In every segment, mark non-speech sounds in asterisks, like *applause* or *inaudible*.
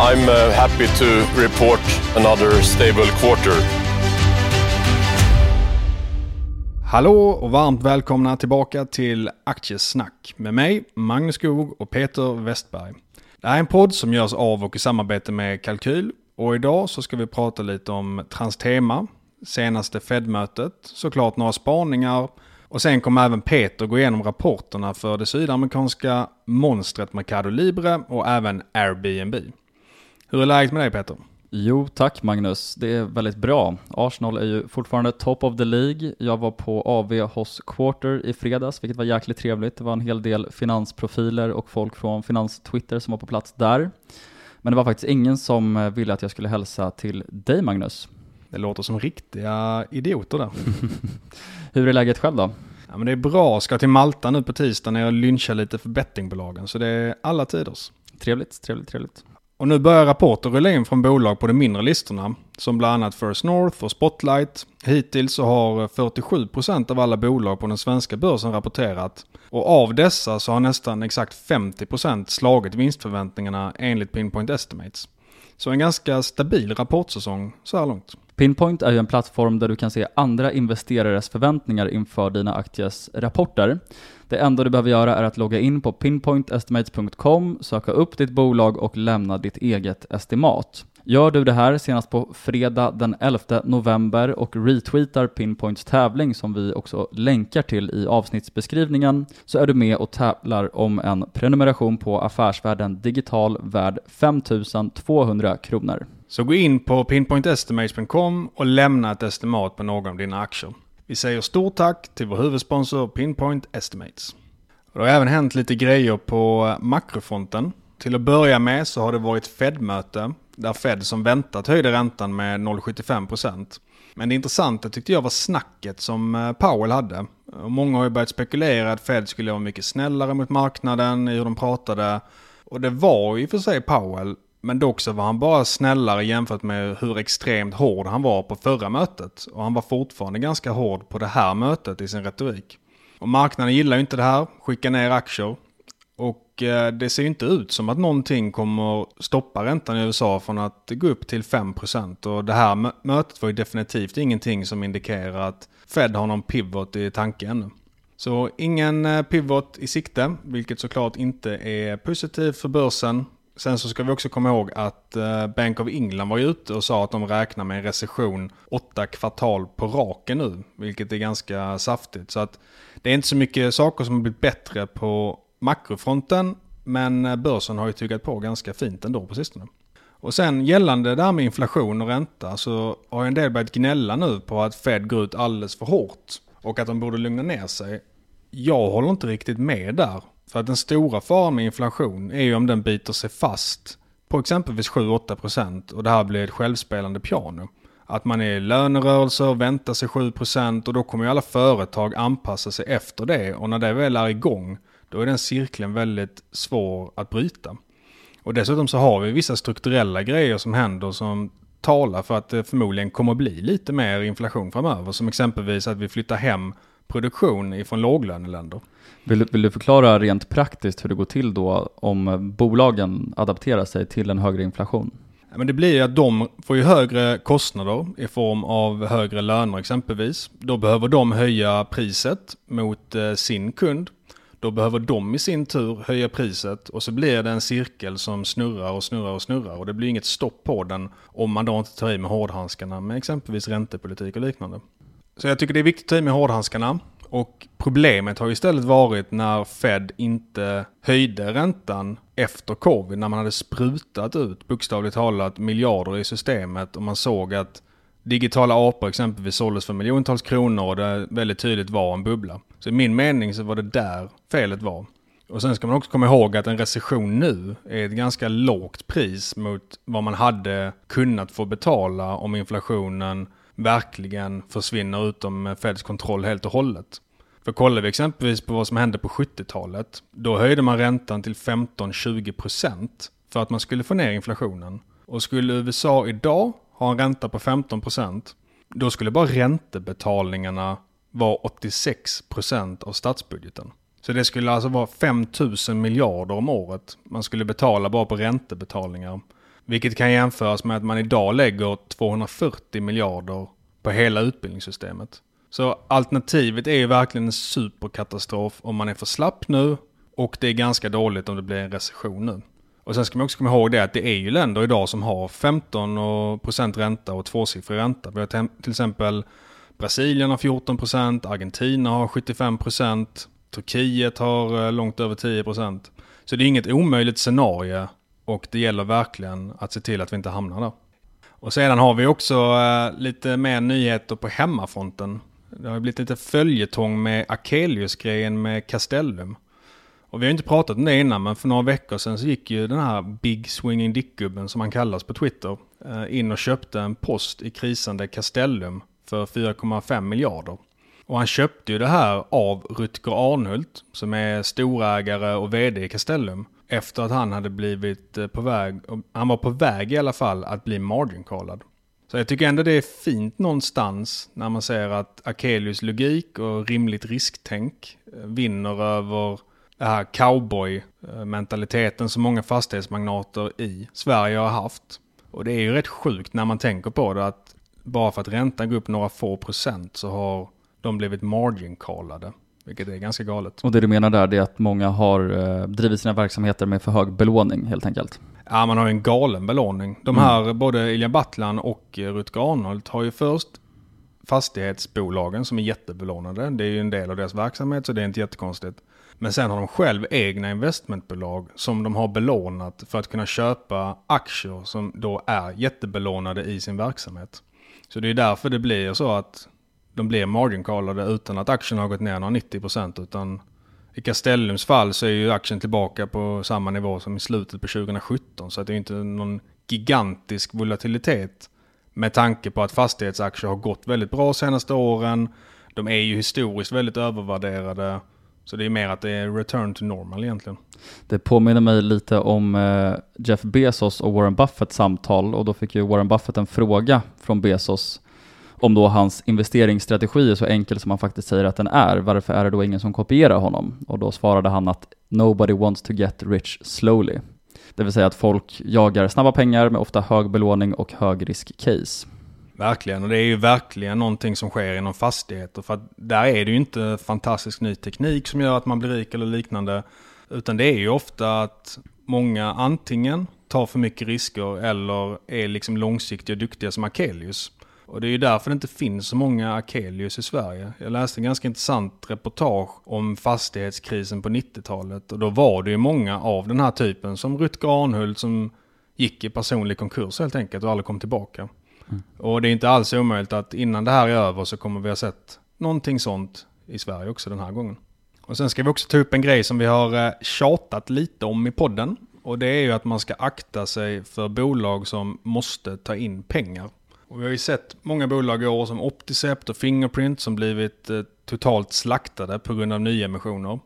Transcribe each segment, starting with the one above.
I'm uh, happy to report another stable quarter. Hallå och varmt välkomna tillbaka till Aktiesnack med mig, Magnus Skog och Peter Westberg. Det här är en podd som görs av och i samarbete med Kalkyl och idag så ska vi prata lite om Transtema, senaste Fed-mötet, såklart några spaningar och sen kommer även Peter gå igenom rapporterna för det sydamerikanska monstret Mercado Libre och även Airbnb. Hur är läget med dig Peter? Jo, tack Magnus. Det är väldigt bra. Arsenal är ju fortfarande top of the League. Jag var på AV hos Quarter i fredags, vilket var jäkligt trevligt. Det var en hel del finansprofiler och folk från Finans-Twitter som var på plats där. Men det var faktiskt ingen som ville att jag skulle hälsa till dig Magnus. Det låter som riktiga idioter där. *laughs* Hur är läget själv då? Ja, men det är bra. Ska till Malta nu på tisdag när jag lynchar lite för bettingbolagen. Så det är alla tiders. Trevligt, trevligt, trevligt. Och nu börjar rapporter rulla in från bolag på de mindre listorna. Som bland annat First North och Spotlight. Hittills så har 47% av alla bolag på den svenska börsen rapporterat. Och av dessa så har nästan exakt 50% slagit vinstförväntningarna enligt Pinpoint Estimates. Så en ganska stabil rapportsäsong så här långt. Pinpoint är ju en plattform där du kan se andra investerares förväntningar inför dina aktiers rapporter. Det enda du behöver göra är att logga in på pinpointestimates.com, söka upp ditt bolag och lämna ditt eget estimat. Gör du det här senast på fredag den 11 november och retweetar Pinpoints tävling som vi också länkar till i avsnittsbeskrivningen så är du med och tävlar om en prenumeration på Affärsvärlden Digital värd 5200 kronor. Så gå in på pinpointestimates.com och lämna ett estimat på någon av dina aktier. Vi säger stort tack till vår huvudsponsor Pinpoint Estimates. Det har även hänt lite grejer på makrofronten. Till att börja med så har det varit Fed-möte där Fed som väntat höjde räntan med 0,75%. Men det intressanta tyckte jag var snacket som eh, Powell hade. Och många har ju börjat spekulera att Fed skulle vara mycket snällare mot marknaden i hur de pratade. Och det var ju för sig Powell, men dock så var han bara snällare jämfört med hur extremt hård han var på förra mötet. Och han var fortfarande ganska hård på det här mötet i sin retorik. Och marknaden gillar ju inte det här, skickar ner aktier. Och eh, det ser ju inte ut som att någonting kommer stoppa räntan i USA från att gå upp till 5%. Och det här mötet var ju definitivt ingenting som indikerar att Fed har någon pivot i tanken. ännu. Så ingen eh, pivot i sikte, vilket såklart inte är positivt för börsen. Sen så ska vi också komma ihåg att eh, Bank of England var ju ute och sa att de räknar med en recession åtta kvartal på raken nu, vilket är ganska saftigt. Så att det är inte så mycket saker som har blivit bättre på makrofronten, men eh, börsen har ju tuggat på ganska fint ändå på sistone. Och sen gällande det här med inflation och ränta så har en del börjat gnälla nu på att Fed går ut alldeles för hårt och att de borde lugna ner sig. Jag håller inte riktigt med där. För att den stora faran med inflation är ju om den biter sig fast på exempelvis 7-8% och det här blir ett självspelande piano. Att man är i lönerörelser och väntar sig 7% och då kommer ju alla företag anpassa sig efter det och när det väl är igång då är den cirkeln väldigt svår att bryta. Och dessutom så har vi vissa strukturella grejer som händer som talar för att det förmodligen kommer att bli lite mer inflation framöver. Som exempelvis att vi flyttar hem produktion ifrån låglöneländer. Vill du, vill du förklara rent praktiskt hur det går till då om bolagen adapterar sig till en högre inflation? Men det blir ju att de får ju högre kostnader i form av högre löner exempelvis. Då behöver de höja priset mot eh, sin kund. Då behöver de i sin tur höja priset och så blir det en cirkel som snurrar och snurrar och snurrar och det blir inget stopp på den om man då inte tar i med hårdhandskarna med exempelvis räntepolitik och liknande. Så jag tycker det är viktigt att ta i med hårdhandskarna och problemet har istället varit när Fed inte höjde räntan efter covid, när man hade sprutat ut bokstavligt talat miljarder i systemet och man såg att digitala apor exempelvis såldes för miljontals kronor och det väldigt tydligt var en bubbla. Så i min mening så var det där felet var. Och sen ska man också komma ihåg att en recession nu är ett ganska lågt pris mot vad man hade kunnat få betala om inflationen verkligen försvinner utom Feds kontroll helt och hållet. För kollar vi exempelvis på vad som hände på 70-talet, då höjde man räntan till 15-20% för att man skulle få ner inflationen. Och skulle USA idag ha en ränta på 15%, då skulle bara räntebetalningarna vara 86% av statsbudgeten. Så det skulle alltså vara 5000 miljarder om året man skulle betala bara på räntebetalningar. Vilket kan jämföras med att man idag lägger 240 miljarder på hela utbildningssystemet. Så alternativet är ju verkligen en superkatastrof om man är för slapp nu och det är ganska dåligt om det blir en recession nu. Och sen ska man också komma ihåg det att det är ju länder idag som har 15% ränta och tvåsiffrig ränta. Vi har till exempel Brasilien har 14%, Argentina har 75%, Turkiet har eh, långt över 10%. Så det är inget omöjligt scenario och det gäller verkligen att se till att vi inte hamnar där. Och sedan har vi också eh, lite mer nyheter på hemmafronten. Det har blivit lite följetong med Akelius-grejen med Castellum. Och vi har inte pratat om det innan, men för några veckor sedan så gick ju den här Big Swinging Dick-gubben som han kallas på Twitter eh, in och köpte en post i krisande Castellum för 4,5 miljarder. Och han köpte ju det här av Rutger Arnhult som är storägare och vd i Castellum. Efter att han hade blivit eh, på väg, han var på väg i alla fall att bli margin callad. Så jag tycker ändå det är fint någonstans när man ser att Akelius logik och rimligt risktänk eh, vinner över det här cowboy-mentaliteten eh, som många fastighetsmagnater i Sverige har haft. Och det är ju rätt sjukt när man tänker på det att bara för att räntan går upp några få procent så har de blivit margin-callade. Vilket är ganska galet. Och det du menar där är att många har eh, drivit sina verksamheter med för hög belåning helt enkelt? Ja, man har ju en galen belåning. De här, mm. både Ilja Battlan och Rutger Arnold har ju först fastighetsbolagen som är jättebelånade. Det är ju en del av deras verksamhet så det är inte jättekonstigt. Men sen har de själv egna investmentbolag som de har belånat för att kunna köpa aktier som då är jättebelånade i sin verksamhet. Så det är därför det blir så att de blir margin callade utan att aktien har gått ner några 90% utan i Castellums fall så är ju aktien tillbaka på samma nivå som i slutet på 2017 så att det är inte någon gigantisk volatilitet med tanke på att fastighetsaktier har gått väldigt bra senaste åren. De är ju historiskt väldigt övervärderade. Så det är mer att det är return to normal egentligen. Det påminner mig lite om eh, Jeff Bezos och Warren Buffett samtal och då fick ju Warren Buffett en fråga från Bezos om då hans investeringsstrategi är så enkel som han faktiskt säger att den är, varför är det då ingen som kopierar honom? Och då svarade han att “Nobody wants to get rich slowly”. Det vill säga att folk jagar snabba pengar med ofta hög belåning och hög risk case. Verkligen, och det är ju verkligen någonting som sker inom fastigheter. För att där är det ju inte fantastisk ny teknik som gör att man blir rik eller liknande. Utan det är ju ofta att många antingen tar för mycket risker eller är liksom långsiktiga och duktiga som Akelius. Och det är ju därför det inte finns så många Akelius i Sverige. Jag läste en ganska intressant reportage om fastighetskrisen på 90-talet. Och då var det ju många av den här typen som Rutger Arnhult som gick i personlig konkurs helt enkelt och aldrig kom tillbaka. Mm. Och det är inte alls omöjligt att innan det här är över så kommer vi ha sett någonting sånt i Sverige också den här gången. Och sen ska vi också ta upp en grej som vi har eh, tjatat lite om i podden. Och det är ju att man ska akta sig för bolag som måste ta in pengar. Och vi har ju sett många bolag i år som Opticept och Fingerprint som blivit eh, totalt slaktade på grund av nyemissioner.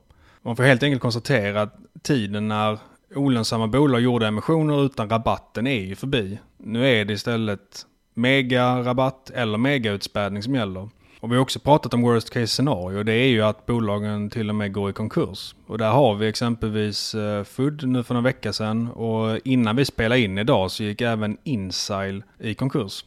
Man får helt enkelt konstatera att tiden när olönsamma bolag gjorde emissioner utan rabatten är ju förbi. Nu är det istället mega-rabatt eller mega-utspädning som gäller. Och vi har också pratat om worst case scenario. Det är ju att bolagen till och med går i konkurs. Och där har vi exempelvis eh, Food nu för några veckor sedan. Och innan vi spelade in idag så gick även Insile i konkurs.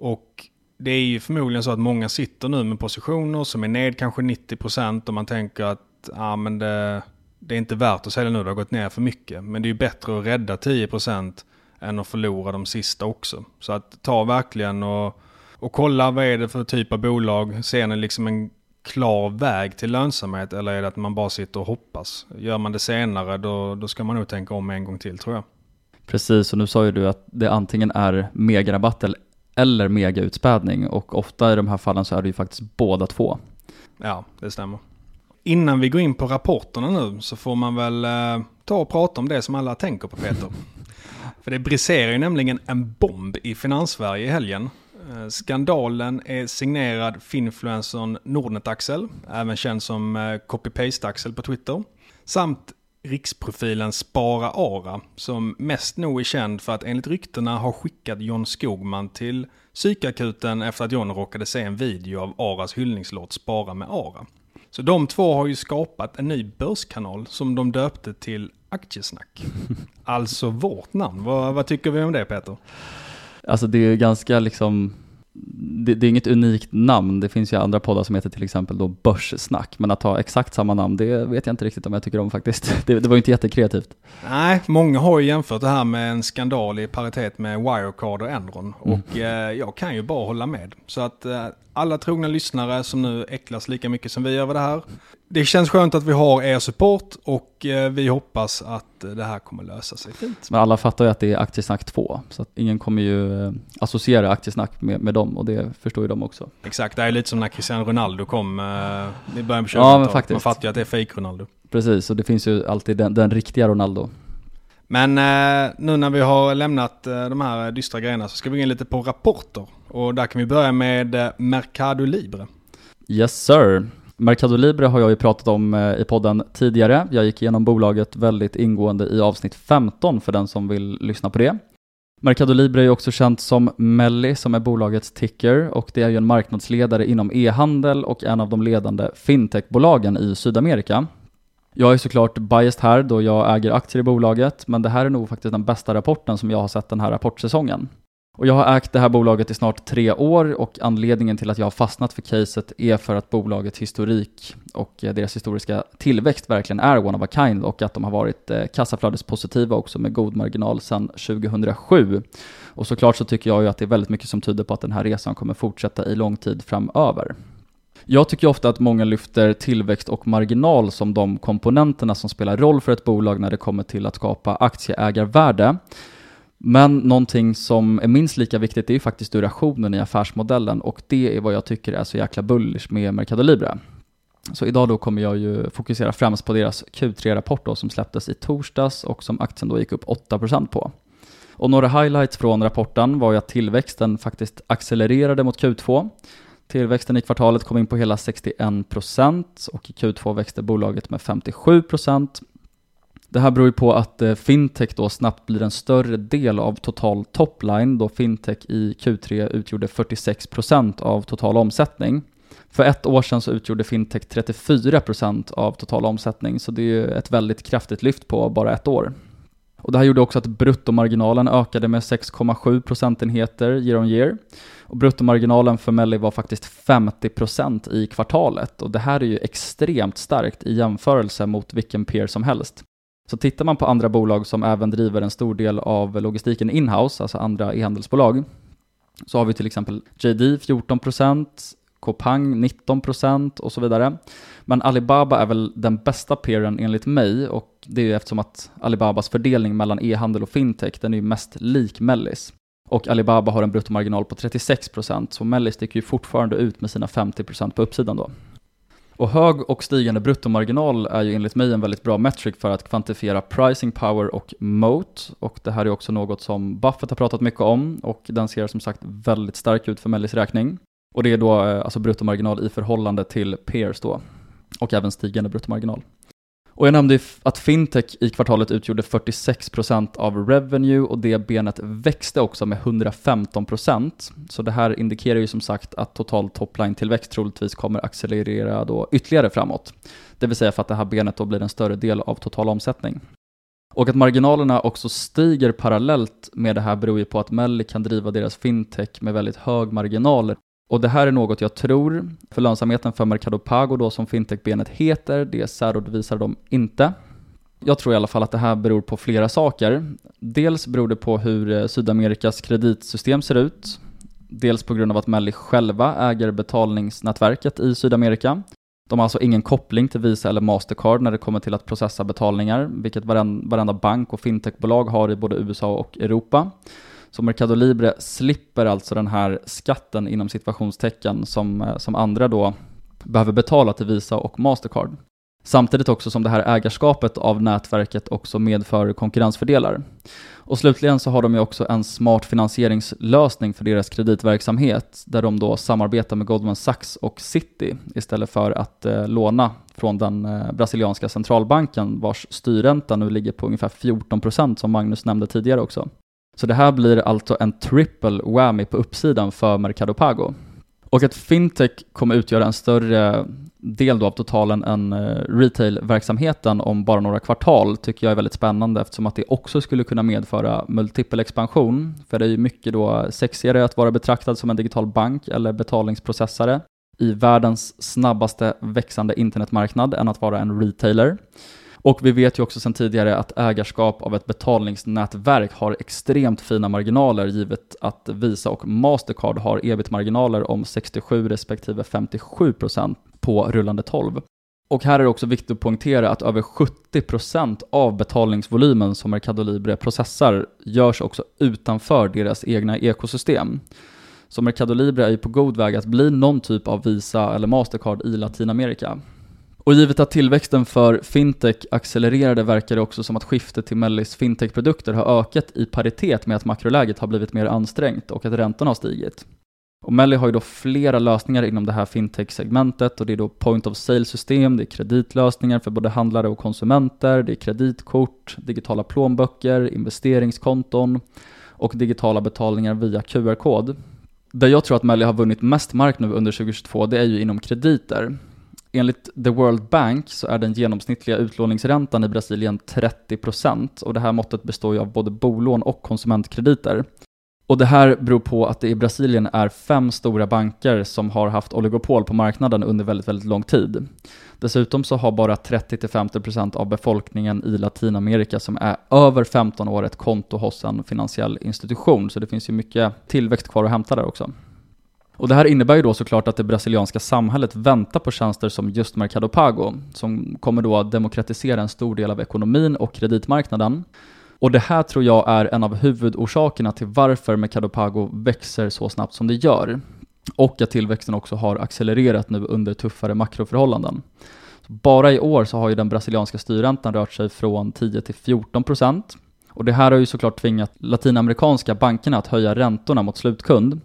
Och det är ju förmodligen så att många sitter nu med positioner som är ned kanske 90% och man tänker att ah, men det, det är inte värt att sälja nu, det har gått ner för mycket. Men det är ju bättre att rädda 10% än att förlora de sista också. Så att ta verkligen och, och kolla vad är det för typ av bolag. Ser ni liksom en klar väg till lönsamhet eller är det att man bara sitter och hoppas? Gör man det senare då, då ska man nog tänka om en gång till tror jag. Precis, och nu sa ju du att det antingen är megarabatt eller megautspädning och ofta i de här fallen så är det ju faktiskt båda två. Ja, det stämmer. Innan vi går in på rapporterna nu så får man väl eh, ta och prata om det som alla tänker på Peter. *laughs* För det briserar ju nämligen en bomb i Finanssverige i helgen. Eh, skandalen är signerad finfluencern Nordnet-Axel, även känd som eh, copy-paste-Axel på Twitter. Samt riksprofilen Spara Ara, som mest nog är känd för att enligt ryktena ha skickat John Skogman till psykakuten efter att John råkade se en video av Aras hyllningslåt Spara med Ara. Så de två har ju skapat en ny börskanal som de döpte till Aktiesnack. *laughs* Alltså vårt namn. Vad, vad tycker vi om det Peter? Alltså det är ganska liksom det, det, är inget unikt namn, det finns ju andra poddar som heter till exempel då Börssnack, men att ha exakt samma namn, det vet jag inte riktigt om jag tycker om faktiskt. *laughs* Det, det var ju inte jättekreativt. Nej, många har ju jämfört det här med en skandal i paritet med Wirecard och Enron, mm. och eh, jag kan ju bara hålla med. Så att eh, alla trogna lyssnare som nu äcklas lika mycket som vi över det här, det känns skönt att vi har er support och eh, vi hoppas att det här kommer lösa sig fint. Men alla fattar ju att det är Aktiesnack 2, så att ingen kommer ju eh, associera Aktiesnack med, med dem och det förstår ju de också. Exakt, det är lite som när Cristiano Ronaldo kom eh, i början på 2000-talet. Ja, Man fattar ju att det är fake Ronaldo. Precis, och det finns ju alltid den, den riktiga Ronaldo. Men eh, nu när vi har lämnat eh, de här dystra grejerna så ska vi gå in lite på rapporter. Och där kan vi börja med eh, Mercado Libre. Yes sir. Mercado Libre har jag ju pratat om eh, i podden tidigare. Jag gick igenom bolaget väldigt ingående i avsnitt 15 för den som vill lyssna på det. Mercado Libre är ju också känt som Melli som är bolagets ticker och det är ju en marknadsledare inom e-handel och en av de ledande fintechbolagen i Sydamerika. Jag är såklart biased här då jag äger aktier i bolaget, men det här är nog faktiskt den bästa rapporten som jag har sett den här rapportsäsongen. Och jag har ägt det här bolaget i snart tre år och anledningen till att jag har fastnat för caset är för att bolagets historik och eh, deras historiska tillväxt verkligen är one of a kind och att de har varit eh, kassaflödespositiva också med god marginal sedan 2007. Och såklart så tycker jag ju att det är väldigt mycket som tyder på att den här resan kommer fortsätta i lång tid framöver. Jag tycker ofta att många lyfter tillväxt och marginal som de komponenterna som spelar roll för ett bolag när det kommer till att skapa aktieägarvärde. Men någonting som är minst lika viktigt är ju faktiskt durationen i affärsmodellen och det är vad jag tycker är så jäkla bullish med Mercado Libre. Så idag då kommer jag ju fokusera främst på deras Q3-rapport då som släpptes i torsdags och som aktien då gick upp 8% på. Och några highlights från rapporten var ju att tillväxten faktiskt accelererade mot Q2. Tillväxten i kvartalet kom in på hela 61% och i Q2 växte bolaget med 57%. Det här beror ju på att eh, fintech då snabbt blir en större del av total topline då fintech i Q3 utgjorde 46% av total omsättning. För ett år sedan så utgjorde fintech 34% av total omsättning så det är ju ett väldigt kraftigt lyft på bara ett år. Och det här gjorde också att bruttomarginalen ökade med 6,7 procentenheter year on year. Och bruttomarginalen för Melli var faktiskt 50% i kvartalet och det här är ju extremt starkt i jämförelse mot vilken peer som helst. Så tittar man på andra bolag som även driver en stor del av logistiken inhouse, alltså andra e-handelsbolag, så har vi till exempel JD 14%, Kopang 19% och så vidare. Men Alibaba är väl den bästa peeren enligt mig och det är ju eftersom att Alibabas fördelning mellan e-handel och fintech den är ju mest lik Mellis. Och Alibaba har en bruttomarginal på 36% så Mellis sticker ju fortfarande ut med sina 50% på uppsidan då. Och hög och stigande bruttomarginal är ju enligt mig en väldigt bra metric för att kvantifiera pricing power och moat. Och det här är också något som Buffett har pratat mycket om och den ser som sagt väldigt stark ut för Mellis räkning. Och det är då eh, alltså bruttomarginal i förhållande till peers då. Och även stigande bruttomarginal. Och jag nämnde att fintech i kvartalet utgjorde 46% av revenue och det benet växte också med 115%. Så det här indikerar ju som sagt att total topline-tillväxt troligtvis kommer accelerera då ytterligare framåt. Det vill säga för att det här benet då blir en större del av total omsättning. Och att marginalerna också stiger parallellt med det här beror ju på att Melli kan driva deras fintech med väldigt hög marginal och det här är något jag tror, för lönsamheten för Mercado Pago då som fintechbenet heter, det särredovisar de inte. Jag tror i alla fall att det här beror på flera saker. Dels beror det på hur eh, Sydamerikas kreditsystem ser ut. Dels på grund av att Melli själva äger betalningsnätverket i Sydamerika. De har alltså ingen koppling till Visa eller Mastercard när det kommer till att processa betalningar, vilket varenda bank och fintechbolag har i både USA och Europa. Så Mercado Libre slipper alltså den här skatten inom situationstecken som, eh, som andra då behöver betala till Visa och Mastercard. Samtidigt också som det här ägarskapet av nätverket också medför konkurrensfördelar. Och slutligen så har de ju också en smart finansieringslösning för deras kreditverksamhet där de då samarbetar med Goldman Sachs och Citi istället för att eh, låna från den eh, brasilianska centralbanken vars styrränta nu ligger på ungefär 14% som Magnus nämnde tidigare också. Så det här blir alltså en triple whammy på uppsidan för Mercado Pago. Och att fintech kommer utgöra en större del då av totalen än eh, retailverksamheten om bara några kvartal tycker jag är väldigt spännande eftersom att det också skulle kunna medföra multipel expansion. För det är ju mycket då sexigare att vara betraktad som en digital bank eller betalningsprocessare i världens snabbaste växande internetmarknad än att vara en retailer. Och vi vet ju också sedan tidigare att ägarskap av ett betalningsnätverk har extremt fina marginaler givet att Visa och Mastercard har ebit-marginaler om 67 respektive 57 procent på rullande 12. Och här är det också viktigt att poängtera att över 70% av betalningsvolymen som Mercado Libre processar görs också utanför deras egna ekosystem. Så Mercado Libre är ju på god väg att bli någon typ av Visa eller Mastercard i Latinamerika. Och givet att tillväxten för fintech accelererade verkar det också som att skiftet till Mellis fintechprodukter har ökat i paritet med att makroläget har blivit mer ansträngt och att räntorna har stigit. Och Melli har ju då flera lösningar inom det här fintech-segmentet och det är då point of sale-system, det är kreditlösningar för både handlare och konsumenter, det är kreditkort, digitala plånböcker, investeringskonton och digitala betalningar via QR-kod. Där jag tror att Melli har vunnit mest mark nu under 2022, det är ju inom krediter. Enligt The World Bank så är den genomsnittliga utlåningsräntan i Brasilien 30% och det här måttet består ju av både bolån och konsumentkrediter. Och det här beror på att det i Brasilien är fem stora banker som har haft oligopol på marknaden under väldigt, väldigt lång tid. Dessutom så har bara 30-50% av befolkningen i Latinamerika som är över 15 år ett konto hos en finansiell institution, så det finns ju mycket tillväxt kvar att hämta där också. Och det här innebär ju då såklart att det brasilianska samhället väntar på tjänster som just Mercado Pago, som kommer då att demokratisera en stor del av ekonomin och kreditmarknaden. Och det här tror jag är en av huvudorsakerna till varför Mercado Pago växer så snabbt som det gör. Och att tillväxten också har accelererat nu under tuffare makroförhållanden. Bara i år så har ju den brasilianska styrräntan rört sig från 10 till 14 procent. Och det här har ju såklart tvingat latinamerikanska bankerna att höja räntorna mot slutkund.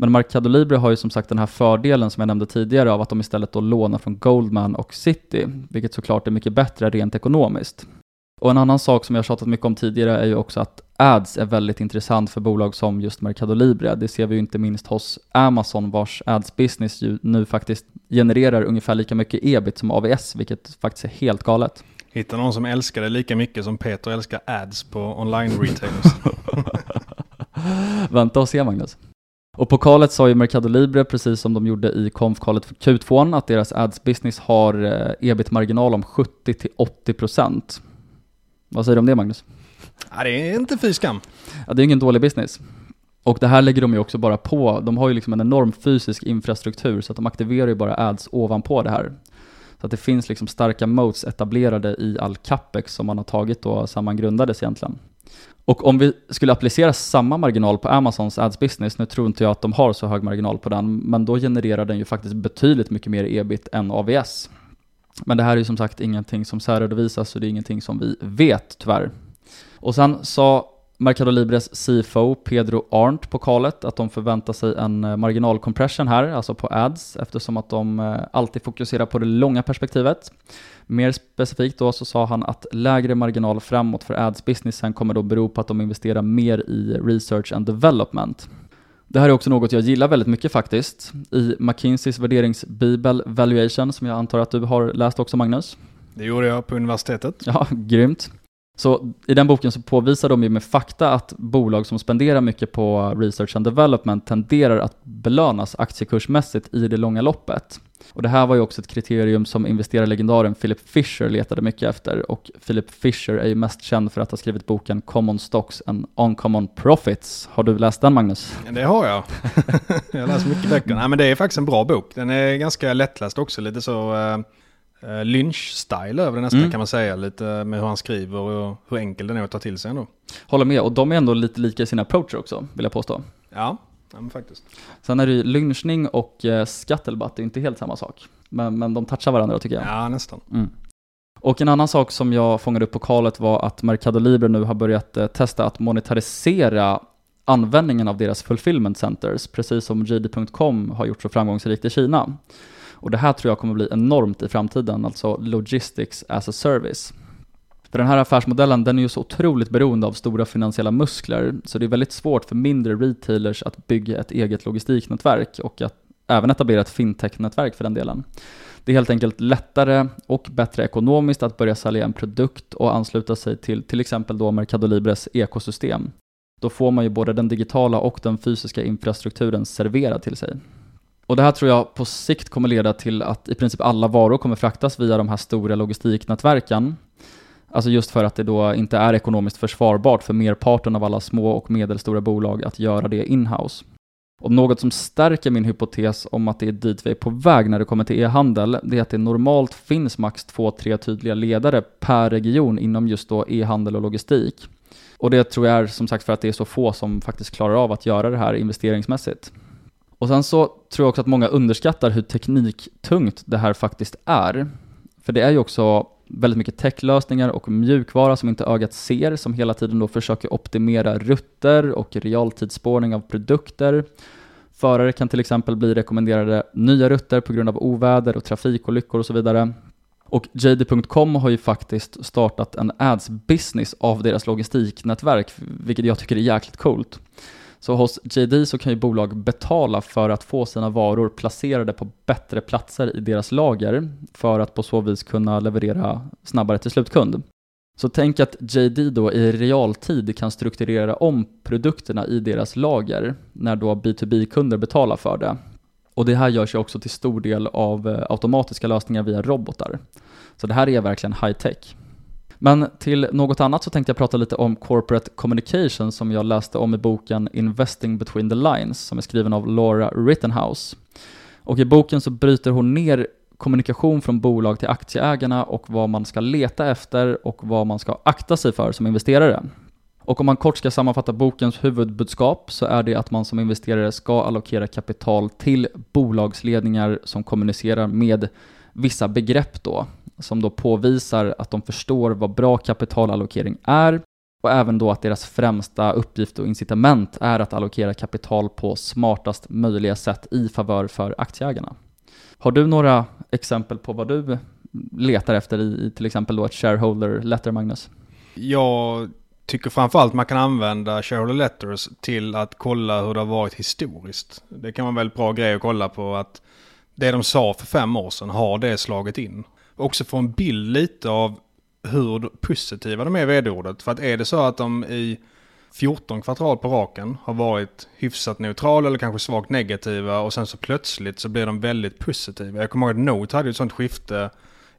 Men Mercado Libre har ju som sagt den här fördelen som jag nämnde tidigare av att de istället då lånar från Goldman och City, vilket såklart är mycket bättre rent ekonomiskt. Och en annan sak som jag tjatat mycket om tidigare är ju också att ads är väldigt intressant för bolag som just Mercado Libre. Det ser vi ju inte minst hos Amazon vars ads business ju nu faktiskt genererar ungefär lika mycket ebit som AVS, vilket faktiskt är helt galet. Hitta någon som älskar det lika mycket som Peter älskar ads på online retailers. *laughs* Vänta och se Magnus. Och på kalet sa ju Mercado Libre, precis som de gjorde i konfkalet för Q2, att deras ads business har eh, ebit-marginal om 70-80%. Vad säger du om det Magnus? Ja, det är inte fy skam. Ja, det är ingen dålig business. Och det här lägger de ju också bara på, de har ju liksom en enorm fysisk infrastruktur så att de aktiverar ju bara ads ovanpå det här. Så att det finns liksom starka modes etablerade i all capex som man har tagit då sedan man grundades egentligen. Och om vi skulle applicera samma marginal på Amazons ads business, nu tror inte jag att de har så hög marginal på den, men då genererar den ju faktiskt betydligt mycket mer ebit än AVS. Men det här är ju som sagt ingenting som särredovisas, så det är ingenting som vi vet tyvärr. Och sen sa Mercado Libres CFO Pedro Arndt på kalet att de förväntar sig en eh, marginalcompression här, alltså på ads, eftersom att de eh, alltid fokuserar på det långa perspektivet. Mer specifikt då så sa han att lägre marginal framåt för ads-businessen kommer då bero på att de investerar mer i research and development. Det här är också något jag gillar väldigt mycket faktiskt. I McKinseys värderingsbibel Valuation, som jag antar att du har läst också Magnus. Det gjorde jag på universitetet. Ja, grymt. Så i den boken så påvisar de ju med fakta att bolag som spenderar mycket på research and development tenderar att belönas aktiekursmässigt i det långa loppet. Och det här var ju också ett kriterium som investerarlegendaren Philip Fisher letade mycket efter och Philip Fisher är ju mest känd för att ha skrivit boken Common Stocks and Uncommon Profits. Har du läst den Magnus? Det har jag. *laughs* jag har läst mycket böcker. Nej men det är faktiskt en bra bok. Den är ganska lättläst också, lite så uh, Lynch-style över det nästan mm. kan man säga. Lite med hur han skriver och hur enkel den är att ta till sig ändå. Håller med, och de är ändå lite lika i sina approacher också, vill jag påstå. Ja, Ja, men faktiskt. Sen är det ju lynchning och eh, scuttlebutt, det är inte helt samma sak. Men, men de touchar varandra tycker jag. Ja, nästan. Mm. Och en annan sak som jag fångade upp på kalet var att Mercado Libre nu har börjat eh, testa att monetarisera användningen av deras fulfillment centers, precis som JD.com har gjort så framgångsrikt i Kina. Och det här tror jag kommer bli enormt i framtiden, alltså logistics as a service. För den här affärsmodellen den är ju så otroligt beroende av stora finansiella muskler, så det är väldigt svårt för mindre retailers att bygga ett eget logistiknätverk och att även etablera ett fintech-nätverk för den delen. Det är helt enkelt lättare och bättre ekonomiskt att börja sälja en produkt och ansluta sig till till exempel då Mercado Libres ekosystem. Då får man ju både den digitala och den fysiska infrastrukturen serverad till sig. Och det här tror jag på sikt kommer leda till att i princip alla varor kommer fraktas via de här stora logistiknätverken Alltså just för att det då inte är ekonomiskt försvarbart för merparten av alla små och medelstora bolag att göra det inhouse. Och något som stärker min hypotes om att det är dit vi är på väg när det kommer till e-handel, det är att det normalt finns max två, tre tydliga ledare per region inom just då e-handel och logistik. Och det tror jag är som sagt för att det är så få som faktiskt klarar av att göra det här investeringsmässigt. Och sen så tror jag också att många underskattar hur tekniktungt det här faktiskt är. För det är ju också väldigt mycket techlösningar och mjukvara som inte ögat ser, som hela tiden då försöker optimera rutter och realtidsspårning av produkter. Förare kan till exempel bli rekommenderade nya rutter på grund av oväder och trafikolyckor och så vidare. Och JD.com har ju faktiskt startat en ads business av deras logistiknätverk, vilket jag tycker är jäkligt coolt. Så hos JD så kan ju bolag betala för att få sina varor placerade på bättre platser i deras lager för att på så vis kunna leverera snabbare till slutkund. Så tänk att JD då i realtid kan strukturera om produkterna i deras lager när då B2B-kunder betalar för det. Och det här görs ju också till stor del av eh, automatiska lösningar via robotar. Så det här är verkligen high tech. Men till något annat så tänkte jag prata lite om corporate communication som jag läste om i boken Investing between the lines som är skriven av Laura Rittenhouse. Och i boken så bryter hon ner kommunikation från bolag till aktieägarna och vad man ska leta efter och vad man ska akta sig för som investerare. Och om man kort ska sammanfatta bokens huvudbudskap så är det att man som investerare ska allokera kapital till bolagsledningar som kommunicerar med vissa begrepp då som då påvisar att de förstår vad bra kapitalallokering är och även då att deras främsta uppgift och incitament är att allokera kapital på smartast möjliga sätt i favör för aktieägarna. Har du några exempel på vad du letar efter i, till exempel då ett shareholder letter, Magnus? Jag tycker framförallt man kan använda shareholder letters till att kolla hur det har varit historiskt. Det kan vara en väldigt bra grej att kolla på att det de sa för fem år sedan, har det slagit in? Också få en bild lite av hur positiva de är i vd-ordet. För att är det så att de i 14 kvartal på raken har varit hyfsat neutrala eller kanske svagt negativa och sen så plötsligt så blir de väldigt positiva. Jag kommer ihåg att Note hade ett sånt skifte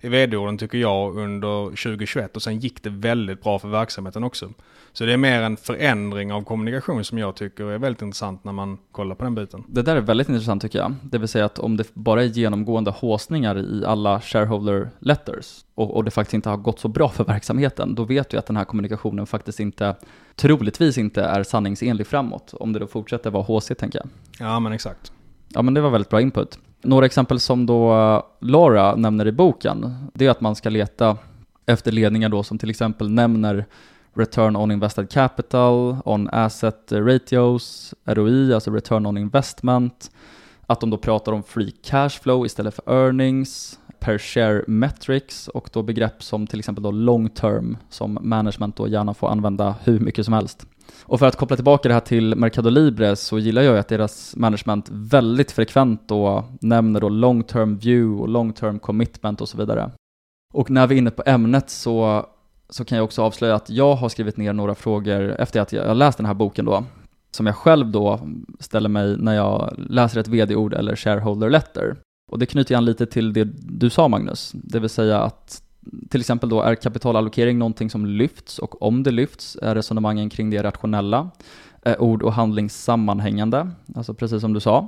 i vd-orden tycker jag under 2021 och sen gick det väldigt bra för verksamheten också. Så det är mer en förändring av kommunikation som jag tycker är väldigt intressant när man kollar på den biten. Det där är väldigt intressant tycker jag. Det vill säga att om det bara är genomgående håsningar i alla shareholder letters och, och det faktiskt inte har gått så bra för verksamheten, då vet du att den här kommunikationen faktiskt inte, troligtvis inte är sanningsenlig framåt. Om det då fortsätter vara HC tänker jag. Ja men exakt. Ja men det var väldigt bra input. Några exempel som då eh, Laura nämner i boken, det är att man ska leta efter ledningar då som till exempel nämner return on invested capital, on asset ratios, ROI, alltså return on investment, att de då pratar om free cash flow istället för earnings, per share metrics och då begrepp som till exempel då long term som management då gärna får använda hur mycket som helst. Och för att koppla tillbaka det här till Mercado Libre så gillar jag ju att deras management väldigt frekvent då nämner då long term view och long term commitment och så vidare. Och när vi är inne på ämnet så så kan jag också avslöja att jag har skrivit ner några frågor efter att jag läst den här boken då, som jag själv då ställer mig när jag läser ett vd-ord eller shareholder letter. Och det knyter an lite till det du sa Magnus, det vill säga att till exempel då är kapitalallokering någonting som lyfts och om det lyfts är resonemangen kring det rationella, är ord och handling sammanhängande, alltså precis som du sa.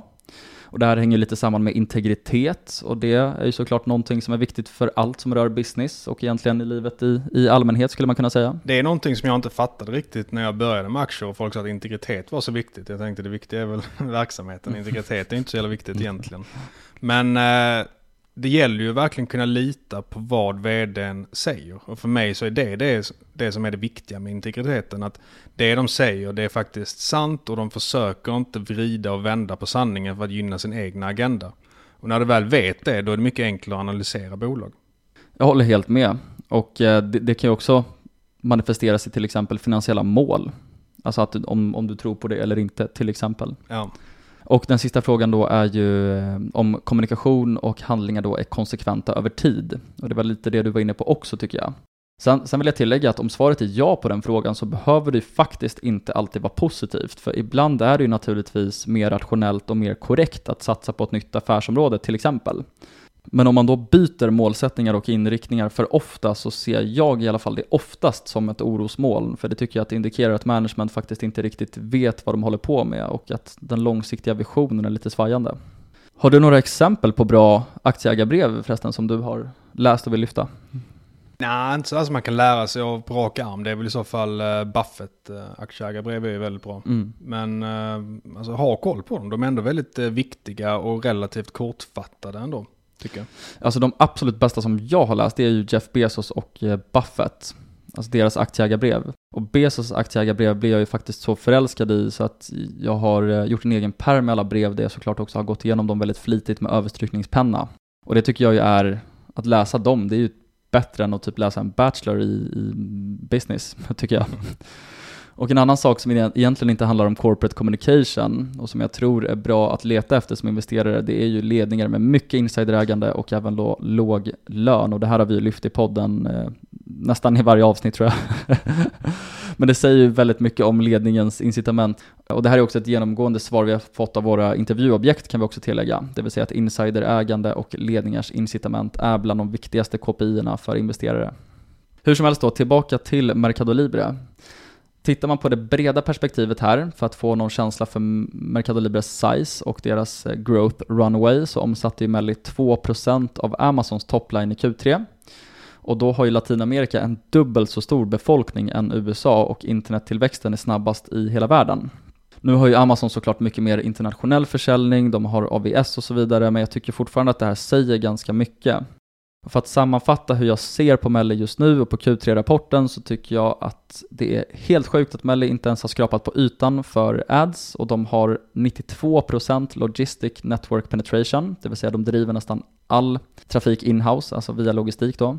Och det här hänger lite samman med integritet och det är ju såklart någonting som är viktigt för allt som rör business och egentligen i livet i, i allmänhet skulle man kunna säga. Det är någonting som jag inte fattade riktigt när jag började med aktier och folk sa att integritet var så viktigt. Jag tänkte det viktiga är väl *laughs* verksamheten, integritet är inte så jävla viktigt egentligen. Men eh, det gäller ju verkligen kunna lita på vad vdn säger. Och för mig så är det det, det som är det viktiga med integriteten. Att det de säger det är faktiskt sant och de försöker inte vrida och vända på sanningen för att gynna sin egna agenda. Och när du väl vet det, då är det mycket enklare att analysera bolag. Jag håller helt med. Och eh, det, det kan ju också manifesteras i till exempel finansiella mål. Alltså att om, om du tror på det eller inte, till exempel. Ja. Och den sista frågan då är ju eh, om kommunikation och handlingar då är konsekventa över tid. Och det var lite det du var inne på också tycker jag. Sen, sen vill jag tillägga att om svaret är ja på den frågan så behöver det faktiskt inte alltid vara positivt. För ibland är det ju naturligtvis mer rationellt och mer korrekt att satsa på ett nytt affärsområde till exempel. Men om man då byter målsättningar och inriktningar för ofta så ser jag i alla fall det oftast som ett orosmoln. För det tycker jag att det indikerar att management faktiskt inte riktigt vet vad de håller på med och att den långsiktiga visionen är lite svajande. Har du några exempel på bra aktieägarbrev förresten som du har läst och vill lyfta? Nej, inte sådär som man kan lära sig av på rak arm. Det är väl i så fall uh, Buffett uh, aktieägarbrev är väldigt bra. Mm. Men uh, alltså, ha koll på dem. De är ändå väldigt viktiga och relativt kortfattade ändå tycker jag. Alltså de absolut bästa som jag har läst, det är ju Jeff Bezos och eh, Buffett. Alltså deras aktieägarbrev. Och Bezos aktieägarbrev blev jag ju faktiskt så förälskad i så att jag har eh, gjort en egen pärm med alla brev där jag såklart också har gått igenom dem väldigt flitigt med överstrykningspenna. Och det tycker jag ju är, att läsa dem, det är ju bättre än att typ läsa en bachelor i, i business, *laughs* tycker jag. Och en annan sak som egentligen inte handlar om corporate communication och som jag tror är bra att leta efter som investerare, det är ju ledningar med mycket insiderägande och även då låg lön. Och det här har vi ju lyft i podden eh, nästan i varje avsnitt tror jag. *laughs* Men det säger ju väldigt mycket om ledningens incitament. Och det här är också ett genomgående svar vi har fått av våra intervjuobjekt kan vi också tillägga. Det vill säga att insiderägande och ledningars incitament är bland de viktigaste KPI-erna för investerare. Hur som helst då, tillbaka till Mercado Libre. Tittar man på det breda perspektivet här, för att få någon känsla för Mercado Libres size och deras eh, growth runway, så omsatte ju Melli 2% av Amazons topline i Q3. Och då har ju Latinamerika en dubbelt så stor befolkning än USA och internettillväxten är snabbast i hela världen. Nu har ju Amazon såklart mycket mer internationell försäljning, de har AVS och så vidare, men jag tycker fortfarande att det här säger ganska mycket. För att sammanfatta hur jag ser på Melli just nu och på Q3-rapporten så tycker jag att det är helt sjukt att Melli inte ens har skrapat på ytan för ads och de har 92% logistic network penetration, det vill säga de driver nästan all trafik inhouse, alltså via logistik då.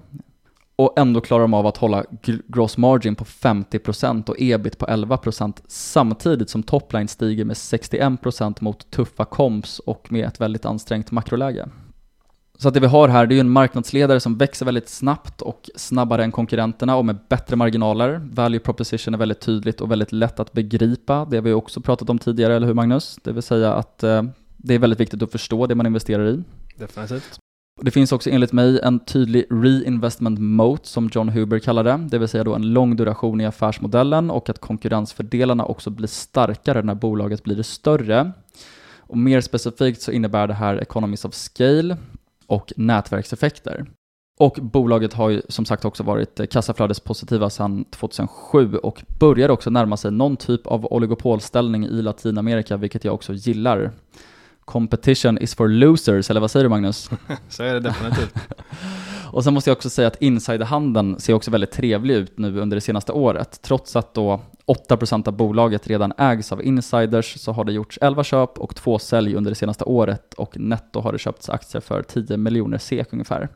Och ändå klarar de av att hålla gross margin på 50% och ebit på 11% samtidigt som topline stiger med 61% mot tuffa komps och med ett väldigt ansträngt makroläge. Så att det vi har här, det är ju en marknadsledare som växer väldigt snabbt och snabbare än konkurrenterna och med bättre marginaler. Value proposition är väldigt tydligt och väldigt lätt att begripa. Det har vi också pratat om tidigare, eller hur Magnus? Det vill säga att eh, det är väldigt viktigt att förstå det man investerar i. Definitivt. Det finns också enligt mig en tydlig reinvestment moat som John Huber kallar det, det vill säga då en lång duration i affärsmodellen och att konkurrensfördelarna också blir starkare när bolaget blir större. Och mer specifikt så innebär det här economies of scale, och nätverkseffekter. Och bolaget har ju som sagt också varit eh, kassaflödespositiva sedan 2007 och börjar också närma sig någon typ av oligopolställning i Latinamerika, vilket jag också gillar. Competition is for losers, eller vad säger du Magnus? *laughs* Så är det definitivt. *laughs* och sen måste jag också säga att insiderhandeln ser också väldigt trevlig ut nu under det senaste året. Trots att då 8% av bolaget redan ägs av insiders så har det gjorts 11 köp och 2 sälj under det senaste året och netto har det köpts aktier för 10 miljoner SEK ungefär.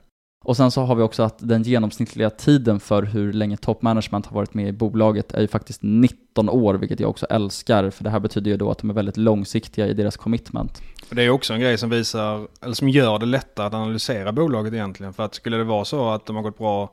Och sen så har vi också att den genomsnittliga tiden för hur länge top management har varit med i bolaget är ju faktiskt 19 år, vilket jag också älskar, för det här betyder ju då att de är väldigt långsiktiga i deras commitment. Det är också en grej som visar, eller som gör det lättare att analysera bolaget egentligen, för att skulle det vara så att de har gått bra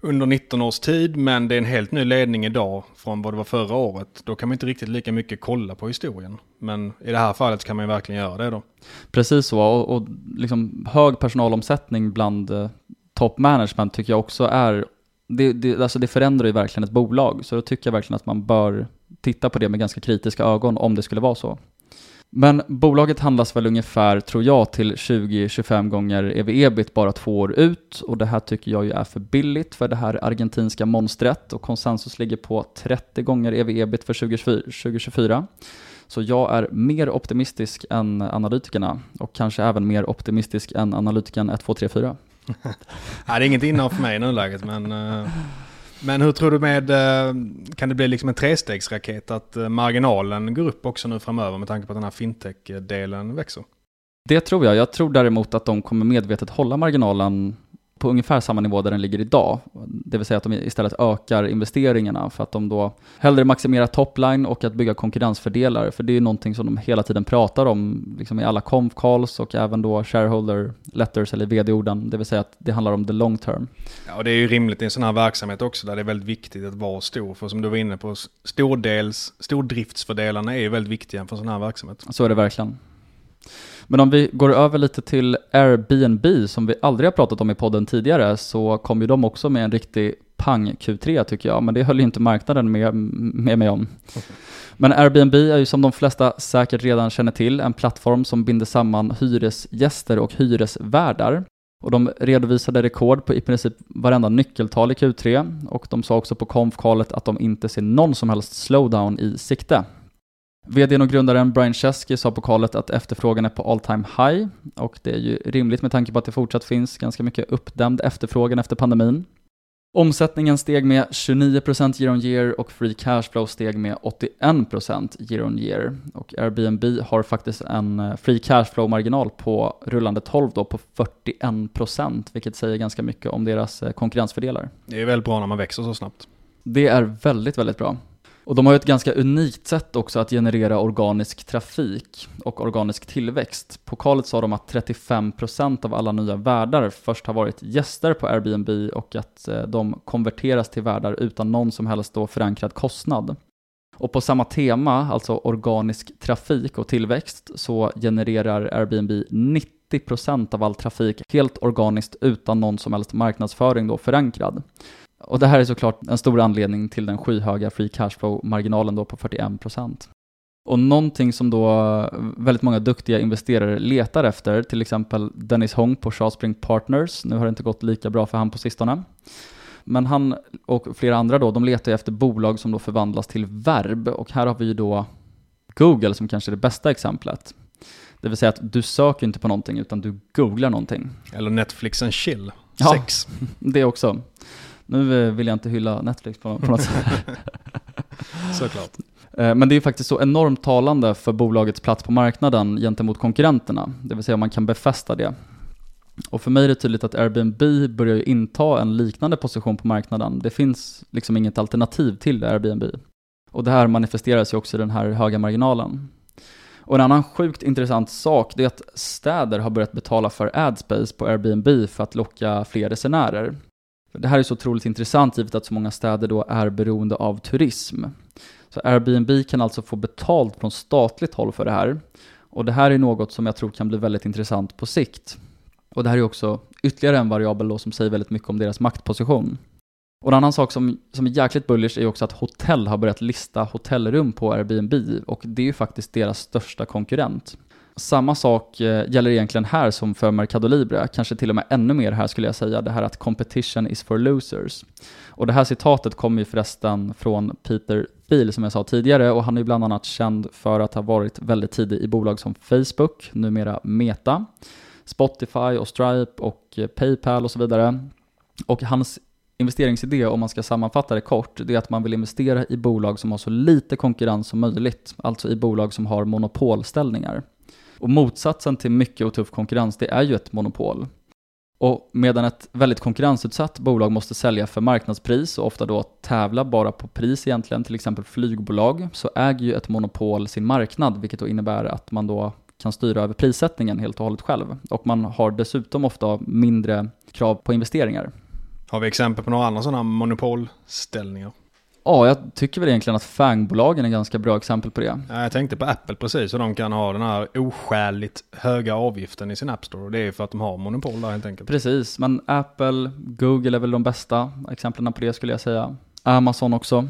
under 19 års tid, men det är en helt ny ledning idag från vad det var förra året. Då kan man inte riktigt lika mycket kolla på historien. Men i det här fallet kan man ju verkligen göra det då. Precis så, och, och liksom hög personalomsättning bland eh, top management tycker jag också är, det, det, alltså det förändrar ju verkligen ett bolag, så då tycker jag verkligen att man bör titta på det med ganska kritiska ögon om det skulle vara så. Men bolaget handlas väl ungefär, tror jag, till 20-25 gånger ev-ebit bara två år ut och det här tycker jag ju är för billigt för det här argentinska monstret och konsensus ligger på 30 gånger ev-ebit för 2024. Så jag är mer optimistisk än analytikerna och kanske även mer optimistisk än analytikern 1234. *laughs* Nej, det är inget innehav för mig i nuläget, men. Eh, men hur tror du med, eh, kan det bli liksom en trestegsraket att eh, marginalen går upp också nu framöver med tanke på att den här fintech-delen växer? Det tror jag. Jag tror däremot att de kommer medvetet hålla marginalen på ungefär samma nivå där den ligger idag. Det vill säga att de istället ökar investeringarna för att de då hellre maximerar topline och att bygga konkurrensfördelar. För det är ju någonting som de hela tiden pratar om liksom i alla conf calls och även då shareholder letters eller vd-orden. Det vill säga att det handlar om the long term. Ja, och det är ju rimligt i en sån här verksamhet också där det är väldigt viktigt att vara stor. För som du var inne på, stordels, stordriftsfördelarna är ju väldigt viktiga för en sån här verksamhet. Så är det verkligen. Men om vi går över lite till Airbnb som vi aldrig har pratat om i podden tidigare så kom ju de också med en riktig pang Q3 tycker jag, men det höll ju inte marknaden med, med mig om. Men Airbnb är ju som de flesta säkert redan känner till en plattform som binder samman hyresgäster och hyresvärdar. Och de redovisade rekord på i princip varenda nyckeltal i Q3 och de sa också på konfkalet att de inte ser någon som helst slowdown i sikte. VDn och grundaren Brian Chesky sa på kallet att efterfrågan är på all time high och det är ju rimligt med tanke på att det fortsatt finns ganska mycket uppdämd efterfrågan efter pandemin. Omsättningen steg med 29% year on year och free cash flow steg med 81% year on year. Och Airbnb har faktiskt en eh, free cash flow marginal på rullande 12 då på 41% vilket säger ganska mycket om deras eh, konkurrensfördelar. Det är väldigt bra när man växer så snabbt. Det är väldigt, väldigt bra. Och de har ju ett ganska unikt sätt också att generera organisk trafik och organisk tillväxt. På kalet sa de att 35% av alla nya värdar först har varit gäster på Airbnb och att eh, de konverteras till värdar utan någon som helst då förankrad kostnad. Och på samma tema, alltså organisk trafik och tillväxt, så genererar Airbnb 90% av all trafik helt organiskt utan någon som helst marknadsföring då förankrad. Och det här är såklart en stor anledning till den skyhöga free cashflow-marginalen då på 41%. Och någonting som då väldigt många duktiga investerare letar efter, till exempel Dennis Hong på Shawspring Partners, nu har det inte gått lika bra för han på sistone. Men han och flera andra då, de letar efter bolag som då förvandlas till verb och här har vi ju då Google som kanske är det bästa exemplet. Det vill säga att du söker inte på någonting utan du googlar någonting. Eller Netflix and chill. Sex. Ja, *laughs* det också. Nu vill jag inte hylla Netflix på, på något sätt. *laughs* Såklart. Eh, men det är faktiskt så enormt talande för bolagets plats på marknaden gentemot konkurrenterna, det vill säga om man kan befästa det. Och för mig är det tydligt att Airbnb börjar inta en liknande position på marknaden. Det finns liksom inget alternativ till Airbnb. Och det här manifesterar sig också i den här höga marginalen. Och en annan sjukt intressant sak det är att städer har börjat betala för AdSpace på Airbnb för att locka fler resenärer. Det här är så otroligt intressant givet att så många städer då är beroende av turism. Så Airbnb kan alltså få betalt från statligt håll för det här. Och det här är något som jag tror kan bli väldigt intressant på sikt. Och det här är också ytterligare en variabel då som säger väldigt mycket om deras maktposition. Och en annan sak som, som är jäkligt bullish är också att hotell har börjat lista hotellrum på Airbnb och det är ju faktiskt deras största konkurrent. Samma sak eh, gäller egentligen här som för Mercado Libre, kanske till och med ännu mer här skulle jag säga, det här att competition is for losers. Och det här citatet kommer ju förresten från Peter Thiel som jag sa tidigare och han är ju bland annat känd för att ha varit väldigt tidig i bolag som Facebook, numera Meta, Spotify och Stripe och eh, Paypal och så vidare. Och hans investeringsidé, om man ska sammanfatta det kort, det är att man vill investera i bolag som har så lite konkurrens som möjligt, alltså i bolag som har monopolställningar. Och motsatsen till mycket och tuff konkurrens, det är ju ett monopol. Och medan ett väldigt konkurrensutsatt bolag måste sälja för marknadspris och ofta då tävla bara på pris egentligen, till exempel flygbolag, så äger ju ett monopol sin marknad, vilket då innebär att man då kan styra över prissättningen helt och hållet själv. Och man har dessutom ofta mindre krav på investeringar. Har vi exempel på några andra sådana monopolställningar? Ja, jag tycker väl egentligen att fangbolagen är ganska bra exempel på det. Ja, jag tänkte på Apple precis, och de kan ha den här oskäligt höga avgiften i sin App Store. Och det är för att de har monopol där helt enkelt. Precis, men Apple, Google är väl de bästa exemplen på det skulle jag säga. Amazon också.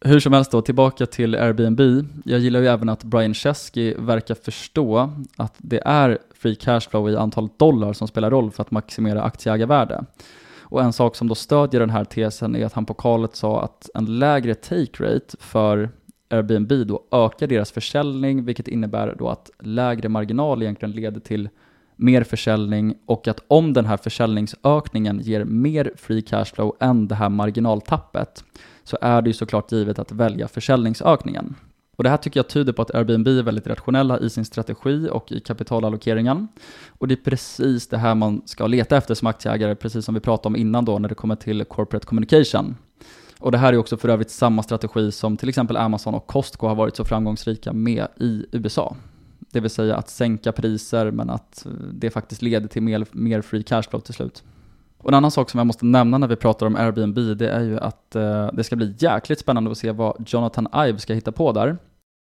Hur som helst då, tillbaka till Airbnb. Jag gillar ju även att Brian Chesky verkar förstå att det är free cashflow i antalet dollar som spelar roll för att maximera aktieägarvärde. Och en sak som då stödjer den här tesen är att han på kalet sa att en lägre take rate för Airbnb då ökar deras försäljning, vilket innebär då att lägre marginal egentligen leder till mer försäljning och att om den här försäljningsökningen ger mer free cashflow än det här marginaltappet så är det ju såklart givet att välja försäljningsökningen. Och det här tycker jag tyder på att Airbnb är väldigt rationella i sin strategi och i kapitalallokeringen. Och det är precis det här man ska leta efter som aktieägare, precis som vi pratade om innan då när det kommer till corporate communication. Och det här är också för övrigt samma strategi som till exempel Amazon och Costco har varit så framgångsrika med i USA. Det vill säga att sänka priser men att det faktiskt leder till mer, mer free cashflow till slut. Och en annan sak som jag måste nämna när vi pratar om Airbnb, det är ju att eh, det ska bli jäkligt spännande att se vad Jonathan Ive ska hitta på där.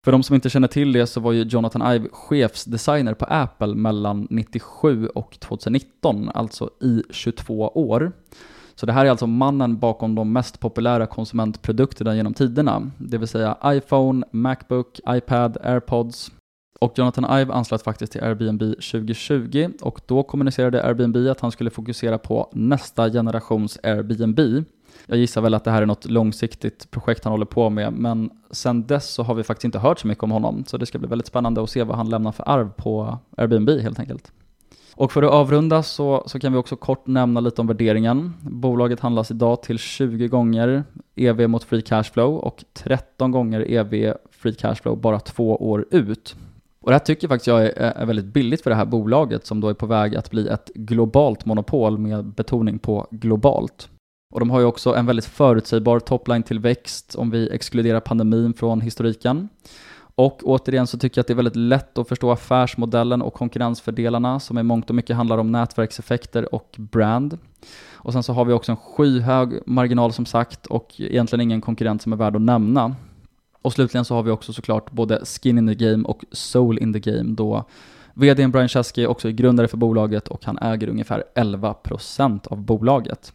För de som inte känner till det så var ju Jonathan Ive chefsdesigner på Apple mellan 97 och 2019, alltså i 22 år. Så det här är alltså mannen bakom de mest populära konsumentprodukterna genom tiderna, det vill säga iPhone, Macbook, iPad, AirPods. Och Jonathan Ive anslöt faktiskt till Airbnb 2020 och då kommunicerade Airbnb att han skulle fokusera på nästa generations Airbnb. Jag gissar väl att det här är något långsiktigt projekt han håller på med, men sen dess så har vi faktiskt inte hört så mycket om honom, så det ska bli väldigt spännande att se vad han lämnar för arv på Airbnb helt enkelt. Och för att avrunda så, så kan vi också kort nämna lite om värderingen. Bolaget handlas idag till 20 gånger EV mot free cashflow och 13 gånger EV free cashflow bara två år ut. Och det här tycker faktiskt jag är, är väldigt billigt för det här bolaget som då är på väg att bli ett globalt monopol med betoning på globalt. Och de har ju också en väldigt förutsägbar topline-tillväxt om vi exkluderar pandemin från historiken. Och återigen så tycker jag att det är väldigt lätt att förstå affärsmodellen och konkurrensfördelarna som i mångt och mycket handlar om nätverkseffekter och brand. Och sen så har vi också en skyhög marginal som sagt och egentligen ingen konkurrent som är värd att nämna. Och slutligen så har vi också såklart både skin in the game och soul in the game då VDn Brian Chesky också är grundare för bolaget och han äger ungefär 11% av bolaget.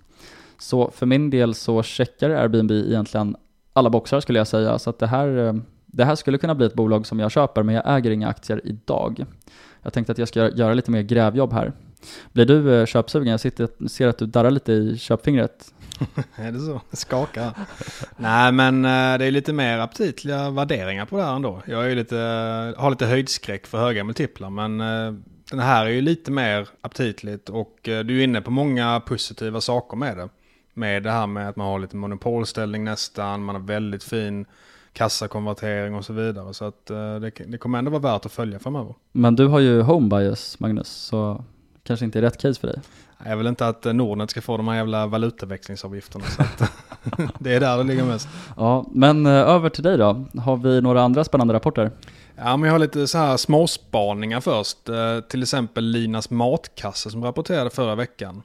Så för min del så checkar Airbnb egentligen alla boxar skulle jag säga, så att det här, eh, det här skulle kunna bli ett bolag som jag köper, men jag äger inga aktier idag. Jag tänkte att jag ska göra lite mer grävjobb här. Blir du eh, köpsugen? Jag sitter, ser att du darrar lite i köpfingret. *laughs* är det så? Skakar. Nej men eh, det är lite mer aptitliga värderingar på det här ändå. Jag är lite, har lite höjdskräck för höga multiplar men den här är ju lite mer aptitligt och du är inne på många positiva saker med det med det här med att man har lite monopolställning nästan, man har väldigt fin kassakonvertering och så vidare. Så att eh, det, det kommer ändå vara värt att följa framöver. Men du har ju home bias Magnus, så kanske inte är rätt case för dig. Jag vill inte att eh, Nordnet ska få de här jävla valutaväxlingsavgifterna. Så att *laughs* det är där det ligger mest. Ja, men eh, över till dig då. Har vi några andra spännande rapporter? Ja, men jag har lite så här småspaningar först. Till exempel Linas matkasse som rapporterade förra veckan.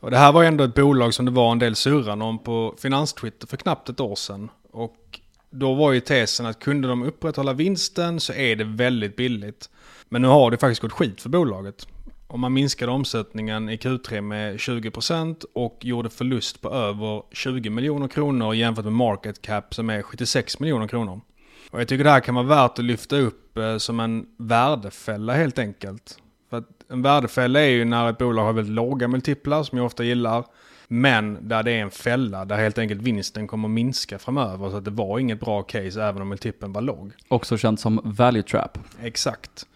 Och det här var ändå ett bolag som det var en del surran om på finanstwitter för knappt ett år sedan. Och då var ju tesen att kunde de upprätthålla vinsten så är det väldigt billigt. Men nu har det faktiskt gått skit för bolaget. Och man minskade omsättningen i Q3 med 20% och gjorde förlust på över 20 miljoner kronor jämfört med market cap som är 76 miljoner kronor. Och jag tycker det här kan vara värt att lyfta upp eh, som en värdefälla helt enkelt. För en värdefälla är ju när ett bolag har väldigt låga multiplar som jag ofta gillar. Men där det är en fälla där helt enkelt vinsten kommer att minska framöver. Så att det var inget bra case även om multipeln var låg. Också känt som value trap. Exakt.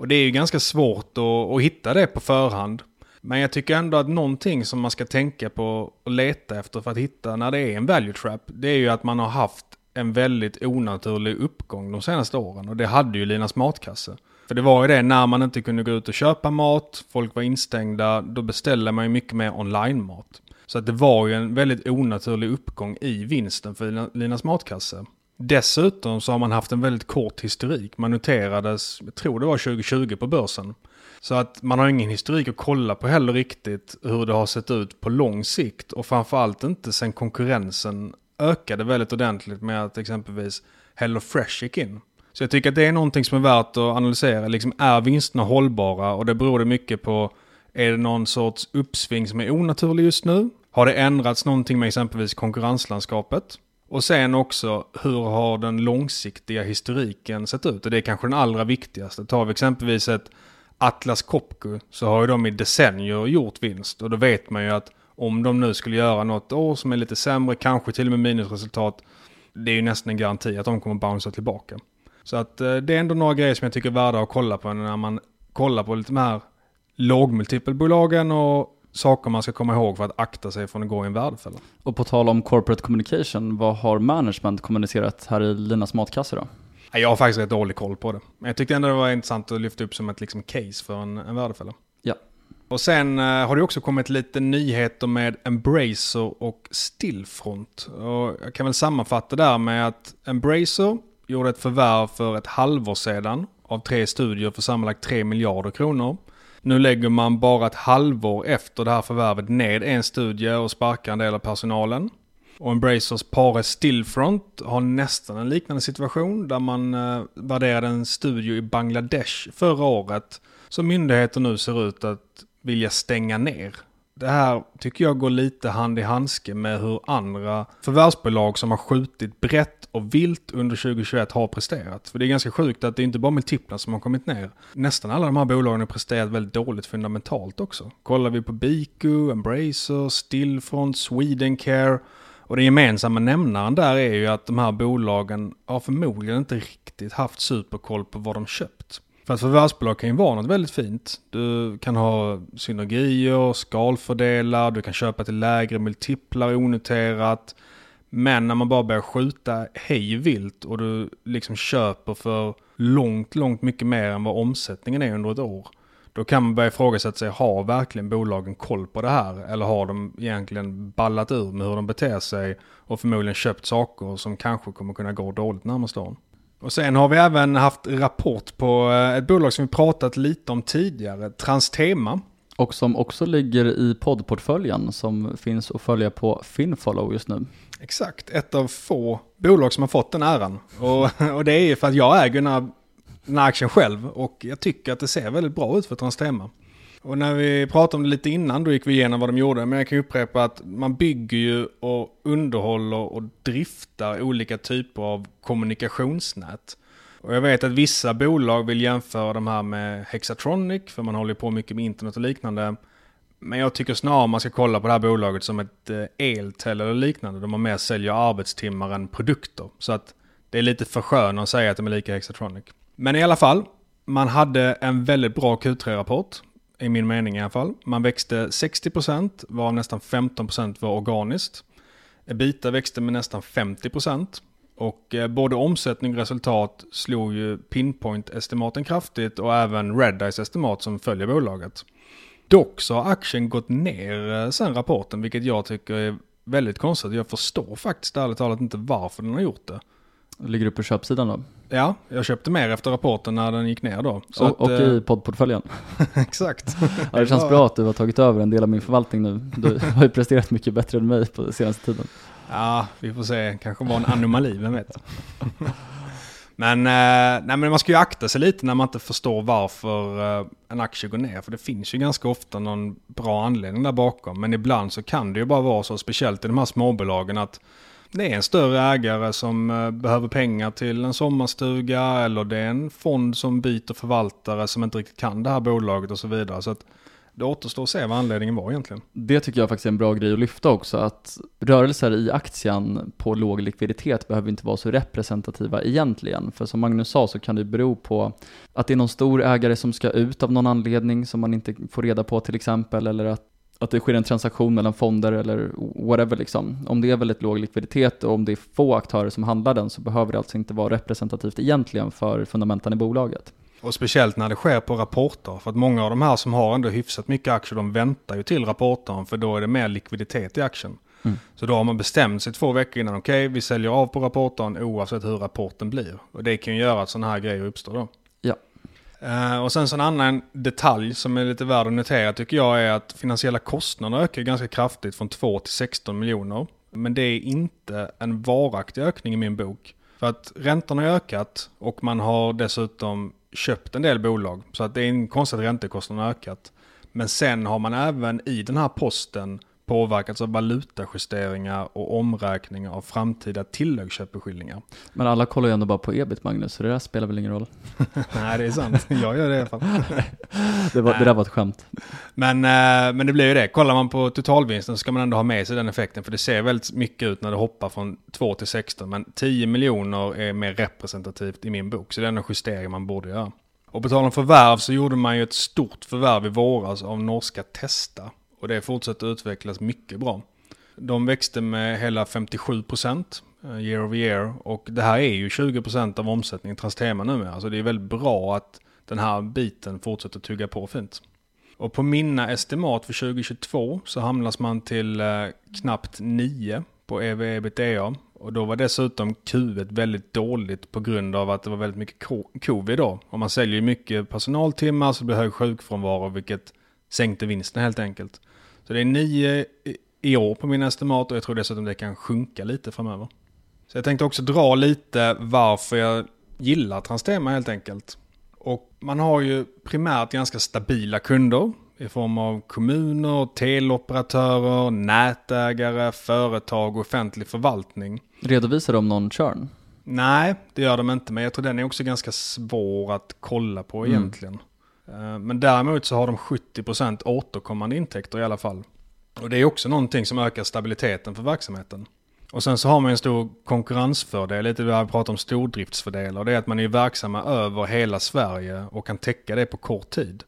Och det är ju ganska svårt att, att hitta det på förhand. Men jag tycker ändå att någonting som man ska tänka på och leta efter för att hitta när det är en value trap. Det är ju att man har haft en väldigt onaturlig uppgång de senaste åren. Och det hade ju Linas matkasse. För det var ju det, när man inte kunde gå ut och köpa mat, folk var instängda, då beställde man ju mycket mer online-mat. Så att det var ju en väldigt onaturlig uppgång i vinsten för Linas matkasse. Dessutom så har man haft en väldigt kort historik. Man noterades, jag tror det var 2020 på börsen. Så att man har ingen historik att kolla på heller riktigt hur det har sett ut på lång sikt. Och framförallt inte sen konkurrensen ökade väldigt ordentligt med att exempelvis HelloFresh gick in. Så jag tycker att det är någonting som är värt att analysera. Liksom är vinsterna hållbara? Och det beror det mycket på. Är det någon sorts uppsving som är onaturlig just nu? Har det ändrats någonting med exempelvis konkurrenslandskapet? Och sen också, hur har den långsiktiga historiken sett ut? Och det är kanske den allra viktigaste. Tar vi exempelvis ett Atlas Copco så har ju de i decennier gjort vinst. Och då vet man ju att om de nu skulle göra något år som är lite sämre, kanske till och med minusresultat, det är ju nästan en garanti att de kommer bouncea tillbaka. Så att eh, det är ändå några grejer som jag tycker är värda att kolla på när man kollar på lite de här lågmultipelbolagen och saker man ska komma ihåg för att akta sig från att gå i en värdefälla. Och på tal om corporate communication, vad har management kommunicerat här i Linas matkasse då? Jag har faktiskt rätt dålig koll på det. Men jag tyckte ändå det var intressant att lyfta upp som ett liksom, case för en, en värdefälla. Ja. Och sen uh, har det också kommit lite nyheter med Embracer och Stillfront. Och jag kan väl sammanfatta där med att Embracer gjorde ett förvärv för ett halvår sedan av tre studier för sammanlagt 3 miljarder kronor. Nu lägger man bara ett halvår efter det här förvärvet ned en studie och sparkar en del av personalen. Och Embracers Pare Stillfront har nästan en liknande situation där man eh, värderade en studio i Bangladesh förra året som myndigheter nu ser ut att vilja stänga ner. Det här tycker jag går lite hand i handske med hur andra förvärvsbolag som har skjutit brett och vilt under 2021 har presterat. För det är ganska sjukt att det är inte bara multiplarna som har kommit ner. Nästan alla de här bolagen har presterat väldigt dåligt fundamentalt också. Kollar vi på Biku, Embracer, Stillfront, Swedencare och den gemensamma nämnaren där är ju att de här bolagen har förmodligen inte riktigt haft superkoll på vad de köpt. För att förvärvsbolag kan ju vara något väldigt fint. Du kan ha synergier, skalfördelar, du kan köpa till lägre multiplar onoterat. Men när man bara börjar skjuta hej vilt och du liksom köper för långt, långt mycket mer än vad omsättningen är under ett år. Då kan man börja ifrågasätta sig, har verkligen bolagen koll på det här? Eller har de egentligen ballat ur med hur de beter sig och förmodligen köpt saker som kanske kommer kunna gå dåligt närmaste åren? Och sen har vi även haft rapport på eh, ett bolag som vi pratat lite om tidigare, Transtema. Och som också ligger i poddportföljen som finns att följa på Finfollow just nu. Exakt, ett av få bolag som har fått den äran. Och, *laughs* och det är ju för att jag äger den här, den här aktien själv och jag tycker att det ser väldigt bra ut för Transtema. Och när vi pratade om det lite innan då gick vi igenom vad de gjorde. Men jag kan upprepa att man bygger ju och underhåller och driftar olika typer av kommunikationsnät. Och jag vet att vissa bolag vill jämföra de här med Hexatronic för man håller på mycket med internet och liknande. Men jag tycker snarare man ska kolla på det här bolaget som ett eh, eltel eller liknande. De har mer säljer arbetstimmar än produkter. Så att det är lite för skön att säga att de är lika Hexatronic. Men i alla fall, man hade en väldigt bra Q3-rapport i min mening i alla fall. Man växte 60% varav nästan 15% var organiskt. Ebita växte med nästan 50% och eh, både omsättning och resultat slog ju Pinpoint-estimaten kraftigt och även Redeyes estimat som följer bolaget. Dock så har aktien gått ner eh, sen rapporten vilket jag tycker är väldigt konstigt. Jag förstår faktiskt ärligt talat inte varför den har gjort det. Ligger du på köpsidan då? Ja, jag köpte mer efter rapporten när den gick ner då. Så och, att, och i eh, poddportföljen? *laughs* *laughs* exakt. ja, det känns bra att du har tagit över en del av min förvaltning nu. Du *laughs* har ju presterat mycket bättre än mig på senaste tiden. Ja, vi får se. Kanske var en anomali, vem vet men, eh, nej, men man ska ju akta sig lite när man inte förstår varför eh, en aktie går ner. För det finns ju ganska ofta någon bra anledning där bakom. Men ibland så kan det ju bara vara så, speciellt i de här småbolagen, att det är en större ägare som eh, behöver pengar till en sommarstuga eller det är en fond som byter förvaltare som inte riktigt kan det här bolaget och så vidare. Så att det återstår att se vad anledningen var egentligen. Det tycker jag faktiskt är en bra grej att lyfta också, att rörelser i aktien på låg likviditet behöver inte vara så representativa egentligen. För som Magnus sa så kan det bero på att det är någon stor ägare som ska ut av någon anledning som man inte får reda på till exempel, eller att att det sker en transaktion mellan fonder eller whatever liksom. Om det är väldigt låg likviditet och om det är få aktörer som handlar den så behöver det alltså inte vara representativt egentligen för fundamenten i bolaget. Och speciellt när det sker på rapporter. För att många av de här som har ändå hyfsat mycket aktier, de väntar ju till rapporten för då är det mer likviditet i aktien. Så då har man bestämt sig två veckor innan, okej vi säljer av på rapporten oavsett hur rapporten blir. Och det kan ju göra att sådana här grejer uppstår då. Ja. Eh, och sen så en annan detalj som är lite värd att notera tycker jag är att finansiella kostnader ökar ganska kraftigt från 2 till 16 miljoner. Men det är inte en varaktig ökning i min bok. För att räntorna har ökat och man har dessutom köpt en del bolag. Så att det är en konstigt att räntekostnaderna har ökat. Men sen har man även i den här posten påverkats av valutajusteringar och omräkningar av framtida tilläggsköpeskillingar. Men alla kollar ju ändå bara på ebit Magnus, så det där spelar väl ingen roll. *laughs* Nej, det är sant. Jag gör det i alla fall. *laughs* Det, var, det där var ett skämt. Men, eh, men det blir ju det. Kollar man på totalvinsten så ska man ändå ha med sig den effekten. För det ser väldigt mycket ut när det hoppar från 2 till 16. Men 10 miljoner är mer representativt i min bok. Så det är en justering man borde göra. Och på tal om förvärv så gjorde man ju ett stort förvärv i våras av norska Testa. Och det fortsätter utvecklas mycket bra. De växte med hela 57% eh, year over year. Och det här är ju 20% av omsättningen Trastema numera. Så det är väldigt bra att den här biten fortsätter tugga på fint. Och på mina estimat för 2022 så hamnas man till eh, knappt 9 på ev ebitda Och då var dessutom Q1 väldigt dåligt på grund av att det var väldigt mycket covid då. Och man säljer ju mycket personaltimmar så det blir hög sjukfrånvaro vilket sänkte vinsten helt enkelt. Så det är 9 i- år på mina estimat och jag tror dessutom det kan sjunka lite framöver. Så jag tänkte också dra lite varför jag gillar Transtema helt enkelt. Och man har ju primärt ganska stabila kunder i form av kommuner, teleoperatörer, nätägare, företag och offentlig förvaltning. Redovisar de någon churn? Nej, det gör de inte, men jag tror den är också ganska svår att kolla på Mm. egentligen. Eh, Eh, men däremot så har de 70% återkommande intäkter i alla fall. Och det är också någonting som ökar stabiliteten för verksamheten. Och sen så har man en stor konkurrensfördel, lite det vi pratar om stordriftsfördelar. Det är att man är verksamma över hela Sverige och kan täcka det på kort tid.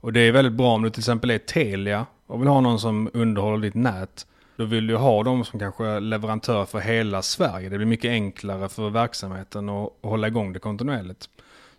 Och det är väldigt bra om du till exempel är Telia och vill ha någon som underhåller ditt nät. Då vill du ha dem som kanske leverantör för hela Sverige. Det blir mycket enklare för verksamheten att hålla igång det kontinuerligt.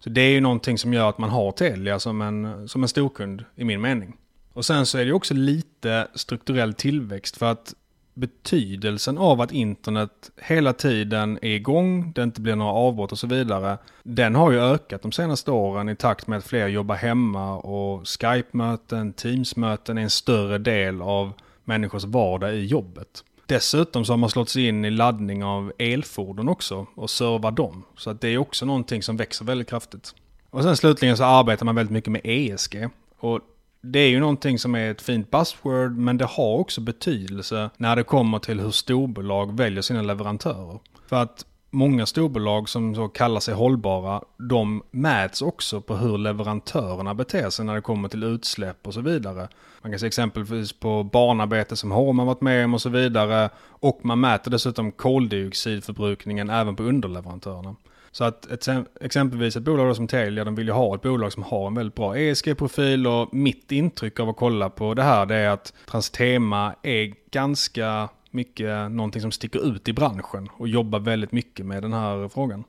Så det är ju någonting som gör att man har Telia som en, som en storkund i min mening. Och sen så är det ju också lite strukturell tillväxt för att betydelsen av att internet hela tiden är igång, det inte blir några avbrott och så vidare, den har ju ökat de senaste åren i takt med att fler jobbar hemma och Skype-möten, Teams-möten är en större del av människors vardag i jobbet. Dessutom så har man slått sig in i laddning av elfordon också och servar dem. Så att det är också någonting som växer väldigt kraftigt. Och sen slutligen så arbetar man väldigt mycket med ESG. Och det är ju någonting som är ett fint buzzword men det har också betydelse när det kommer till hur storbolag väljer sina leverantörer. För att många storbolag som så kallar sig hållbara, de mäts också på hur leverantörerna beter sig när det kommer till utsläpp och så vidare. Man kan se exempelvis på barnarbete som Horman varit med om och så vidare. Och man mäter dessutom koldioxidförbrukningen även på underleverantörerna. Så att ett, exempelvis ett bolag som Telia, de vill ju ha ett bolag som har en väldigt bra ESG-profil och mitt intryck av att kolla på det här det är att Transtema är ganska mycket någonting som sticker ut i branschen och jobbar väldigt mycket med den här frågan.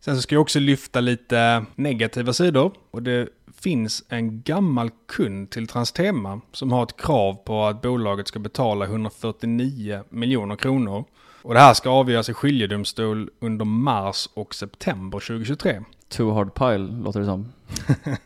Sen så ska jag också lyfta lite negativa sidor och det finns en gammal kund till Transtema som har ett krav på att bolaget ska betala 149 miljoner kronor. Och det här ska avgöras i skiljedomstol under mars och september 2023. Too hard pile, låter det som. *laughs*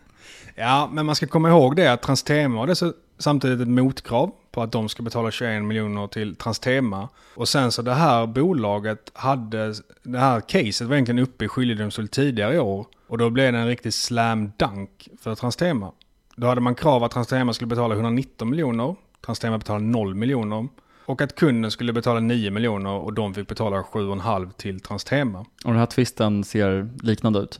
Ja, men man ska komma ihåg det att Transtema har samtidigt ett motkrav på att de ska betala 21 miljoner till Transtema. Och sen så det här bolaget hade, det här caset var egentligen uppe i skiljedomstol tidigare i år. Och då blev det en riktig slam dunk för Transtema. Då hade man krav att Transtema skulle betala 119 miljoner. Transtema betalade 0 miljoner. Och att kunden skulle betala 9 miljoner och de fick betala 7,5 till Transtema. Och den här twisten ser liknande ut.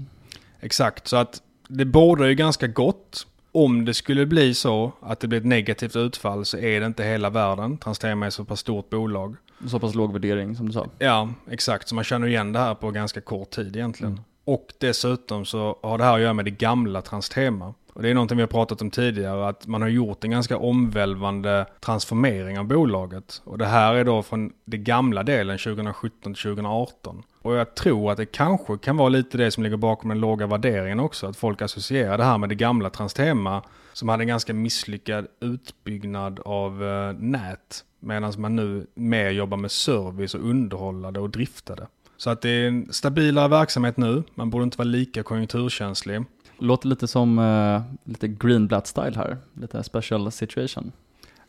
Exakt, så att det bådar ju ganska gott. Om det skulle bli så att det blir ett negativt utfall så är det inte hela världen. Transtema är så pass stort bolag. Så pass låg värdering som du sa. Ja, exakt. Så man känner igen det här på ganska kort tid egentligen. Och dessutom så har det här att göra med det gamla Transtema. Och det är någonting vi har pratat om tidigare, att man har gjort en ganska omvälvande transformering av bolaget. Och det här är då från det gamla delen 2017 till 2018. Och jag tror att det kanske kan vara lite det som ligger bakom den låga värderingen också. Att folk associerar det här med det gamla Transtema som hade en ganska misslyckad utbyggnad av eh, nät Medan man nu mer jobbar med service och underhållade och driftade. Så att det är en stabilare verksamhet nu, man borde inte vara lika konjunkturkänslig. Låter lite som eh, lite Greenblatt-style här, lite special situation.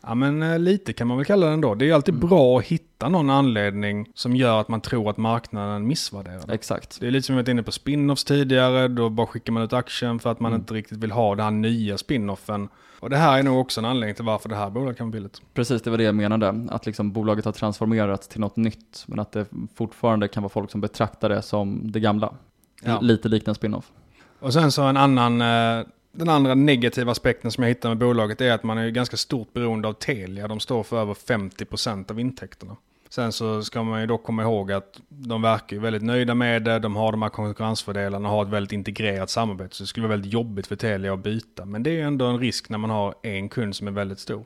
Ja men eh, lite kan man väl kalla den då. Det är alltid mm. bra att hitta någon anledning som gör att man tror att marknaden missvärderar Exakt. Det är lite som vi varit inne på spin-offs tidigare, då bara skickar man ut aktien för att man mm. inte riktigt vill ha den här nya spin-offen. Och det här är nog också en anledning till varför det här bolaget kan vara billigt. Precis, det var det jag menade. Att liksom bolaget har transformerats till något nytt, men att det fortfarande kan vara folk som betraktar det som det gamla. Ja. Lite likt en spin-off. Och sen så en annan eh, den andra negativa aspekten som jag hittar med bolaget är att man är ganska stort beroende av Telia. De står för över 50% av intäkterna. Sen så ska man ju dock komma ihåg att de verkar ju väldigt nöjda med det. De har de här konkurrensfördelarna och har ett väldigt integrerat samarbete. Så det skulle vara väldigt jobbigt för Telia att byta. Men det är ju ändå en risk när man har en kund som är väldigt stor.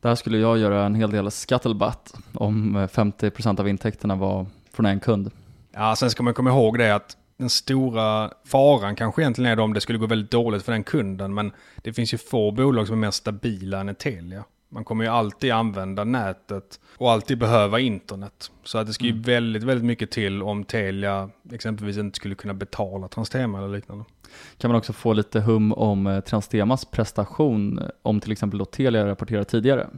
Där skulle jag göra en hel del scuttlebutt om 50% av intäkterna var från en kund. Ja, sen ska man komma ihåg det att den stora faran kanske egentligen är då om det skulle gå väldigt dåligt för den kunden. Men det finns ju få bolag som är mer stabila än Telia. Man kommer ju alltid använda nätet och alltid behöva internet. Så att det ska ju mm. väldigt, väldigt mycket till om Telia exempelvis inte skulle kunna betala Transtema eller liknande. Kan man också få lite hum om eh, Transtemas prestation om till exempel då Telia rapporterar tidigare?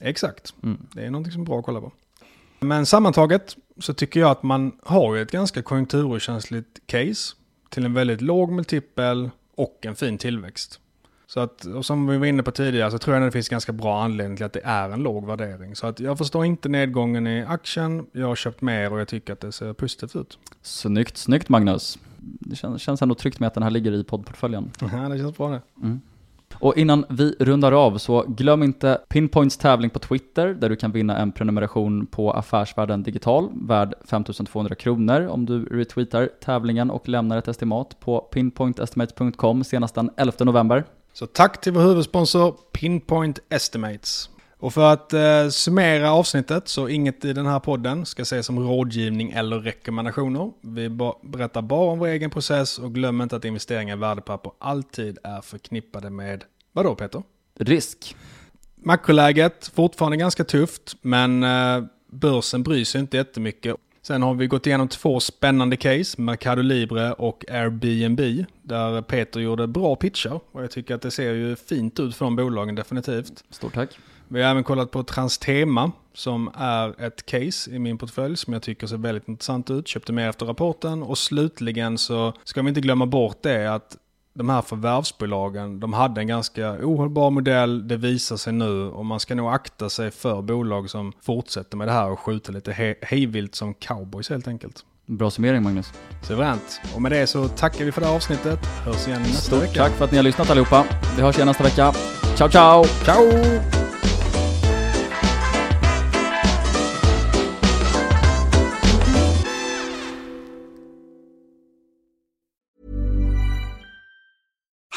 Exakt, mm. det är någonting som är bra att kolla på. Men sammantaget så tycker jag att man har ett ganska konjunkturokänsligt case till en väldigt låg multipel och en fin tillväxt. Så att, och som vi var inne på tidigare så tror jag att det finns ganska bra anledning till att det är en låg värdering. Så att jag förstår inte nedgången i aktien, jag har köpt mer och jag tycker att det ser positivt ut. Snyggt, snyggt Magnus. Det känns, känns ändå tryggt med att den här ligger i poddportföljen. *laughs* Ja, det känns bra det. Mm. Och innan vi rundar av så glöm inte Pinpoints tävling på Twitter där du kan vinna en prenumeration på Affärsvärlden Digital värd 5200 kronor om du retweetar tävlingen och lämnar ett estimat på pinpointestimates.com senast den 11 november. Så tack till vår huvudsponsor Pinpoint Estimates. Och för att eh, summera avsnittet så inget i den här podden ska ses som rådgivning eller rekommendationer. Vi ba berättar bara om vår egen process och glöm inte att investeringar i värdepapper alltid är förknippade med, vadå Peter? Risk. Makroläget fortfarande ganska tufft, men eh, börsen bryr sig inte jättemycket. Sen har vi gått igenom två spännande case, Mercado Libre och Airbnb, där Peter gjorde bra pitchar. Och jag tycker att det ser ju fint ut för de bolagen definitivt. Stort tack. Vi har även kollat på Transtema som är ett case i min portfölj som jag tycker ser väldigt intressant ut. Köpte mer efter rapporten och slutligen så ska vi inte glömma bort det att de här förvärvsbolagen, de hade en ganska ohållbar modell. Det visar sig nu och man ska nog akta sig för bolag som fortsätter med det här och skjuter lite he hejvilt som cowboys helt enkelt. Bra summering Magnus. Suveränt. Och med det så tackar vi för det här avsnittet. Hörs igen nästa Stort vecka. tack för att ni har lyssnat allihopa. Vi hörs igen nästa vecka. Ciao ciao! Ciao!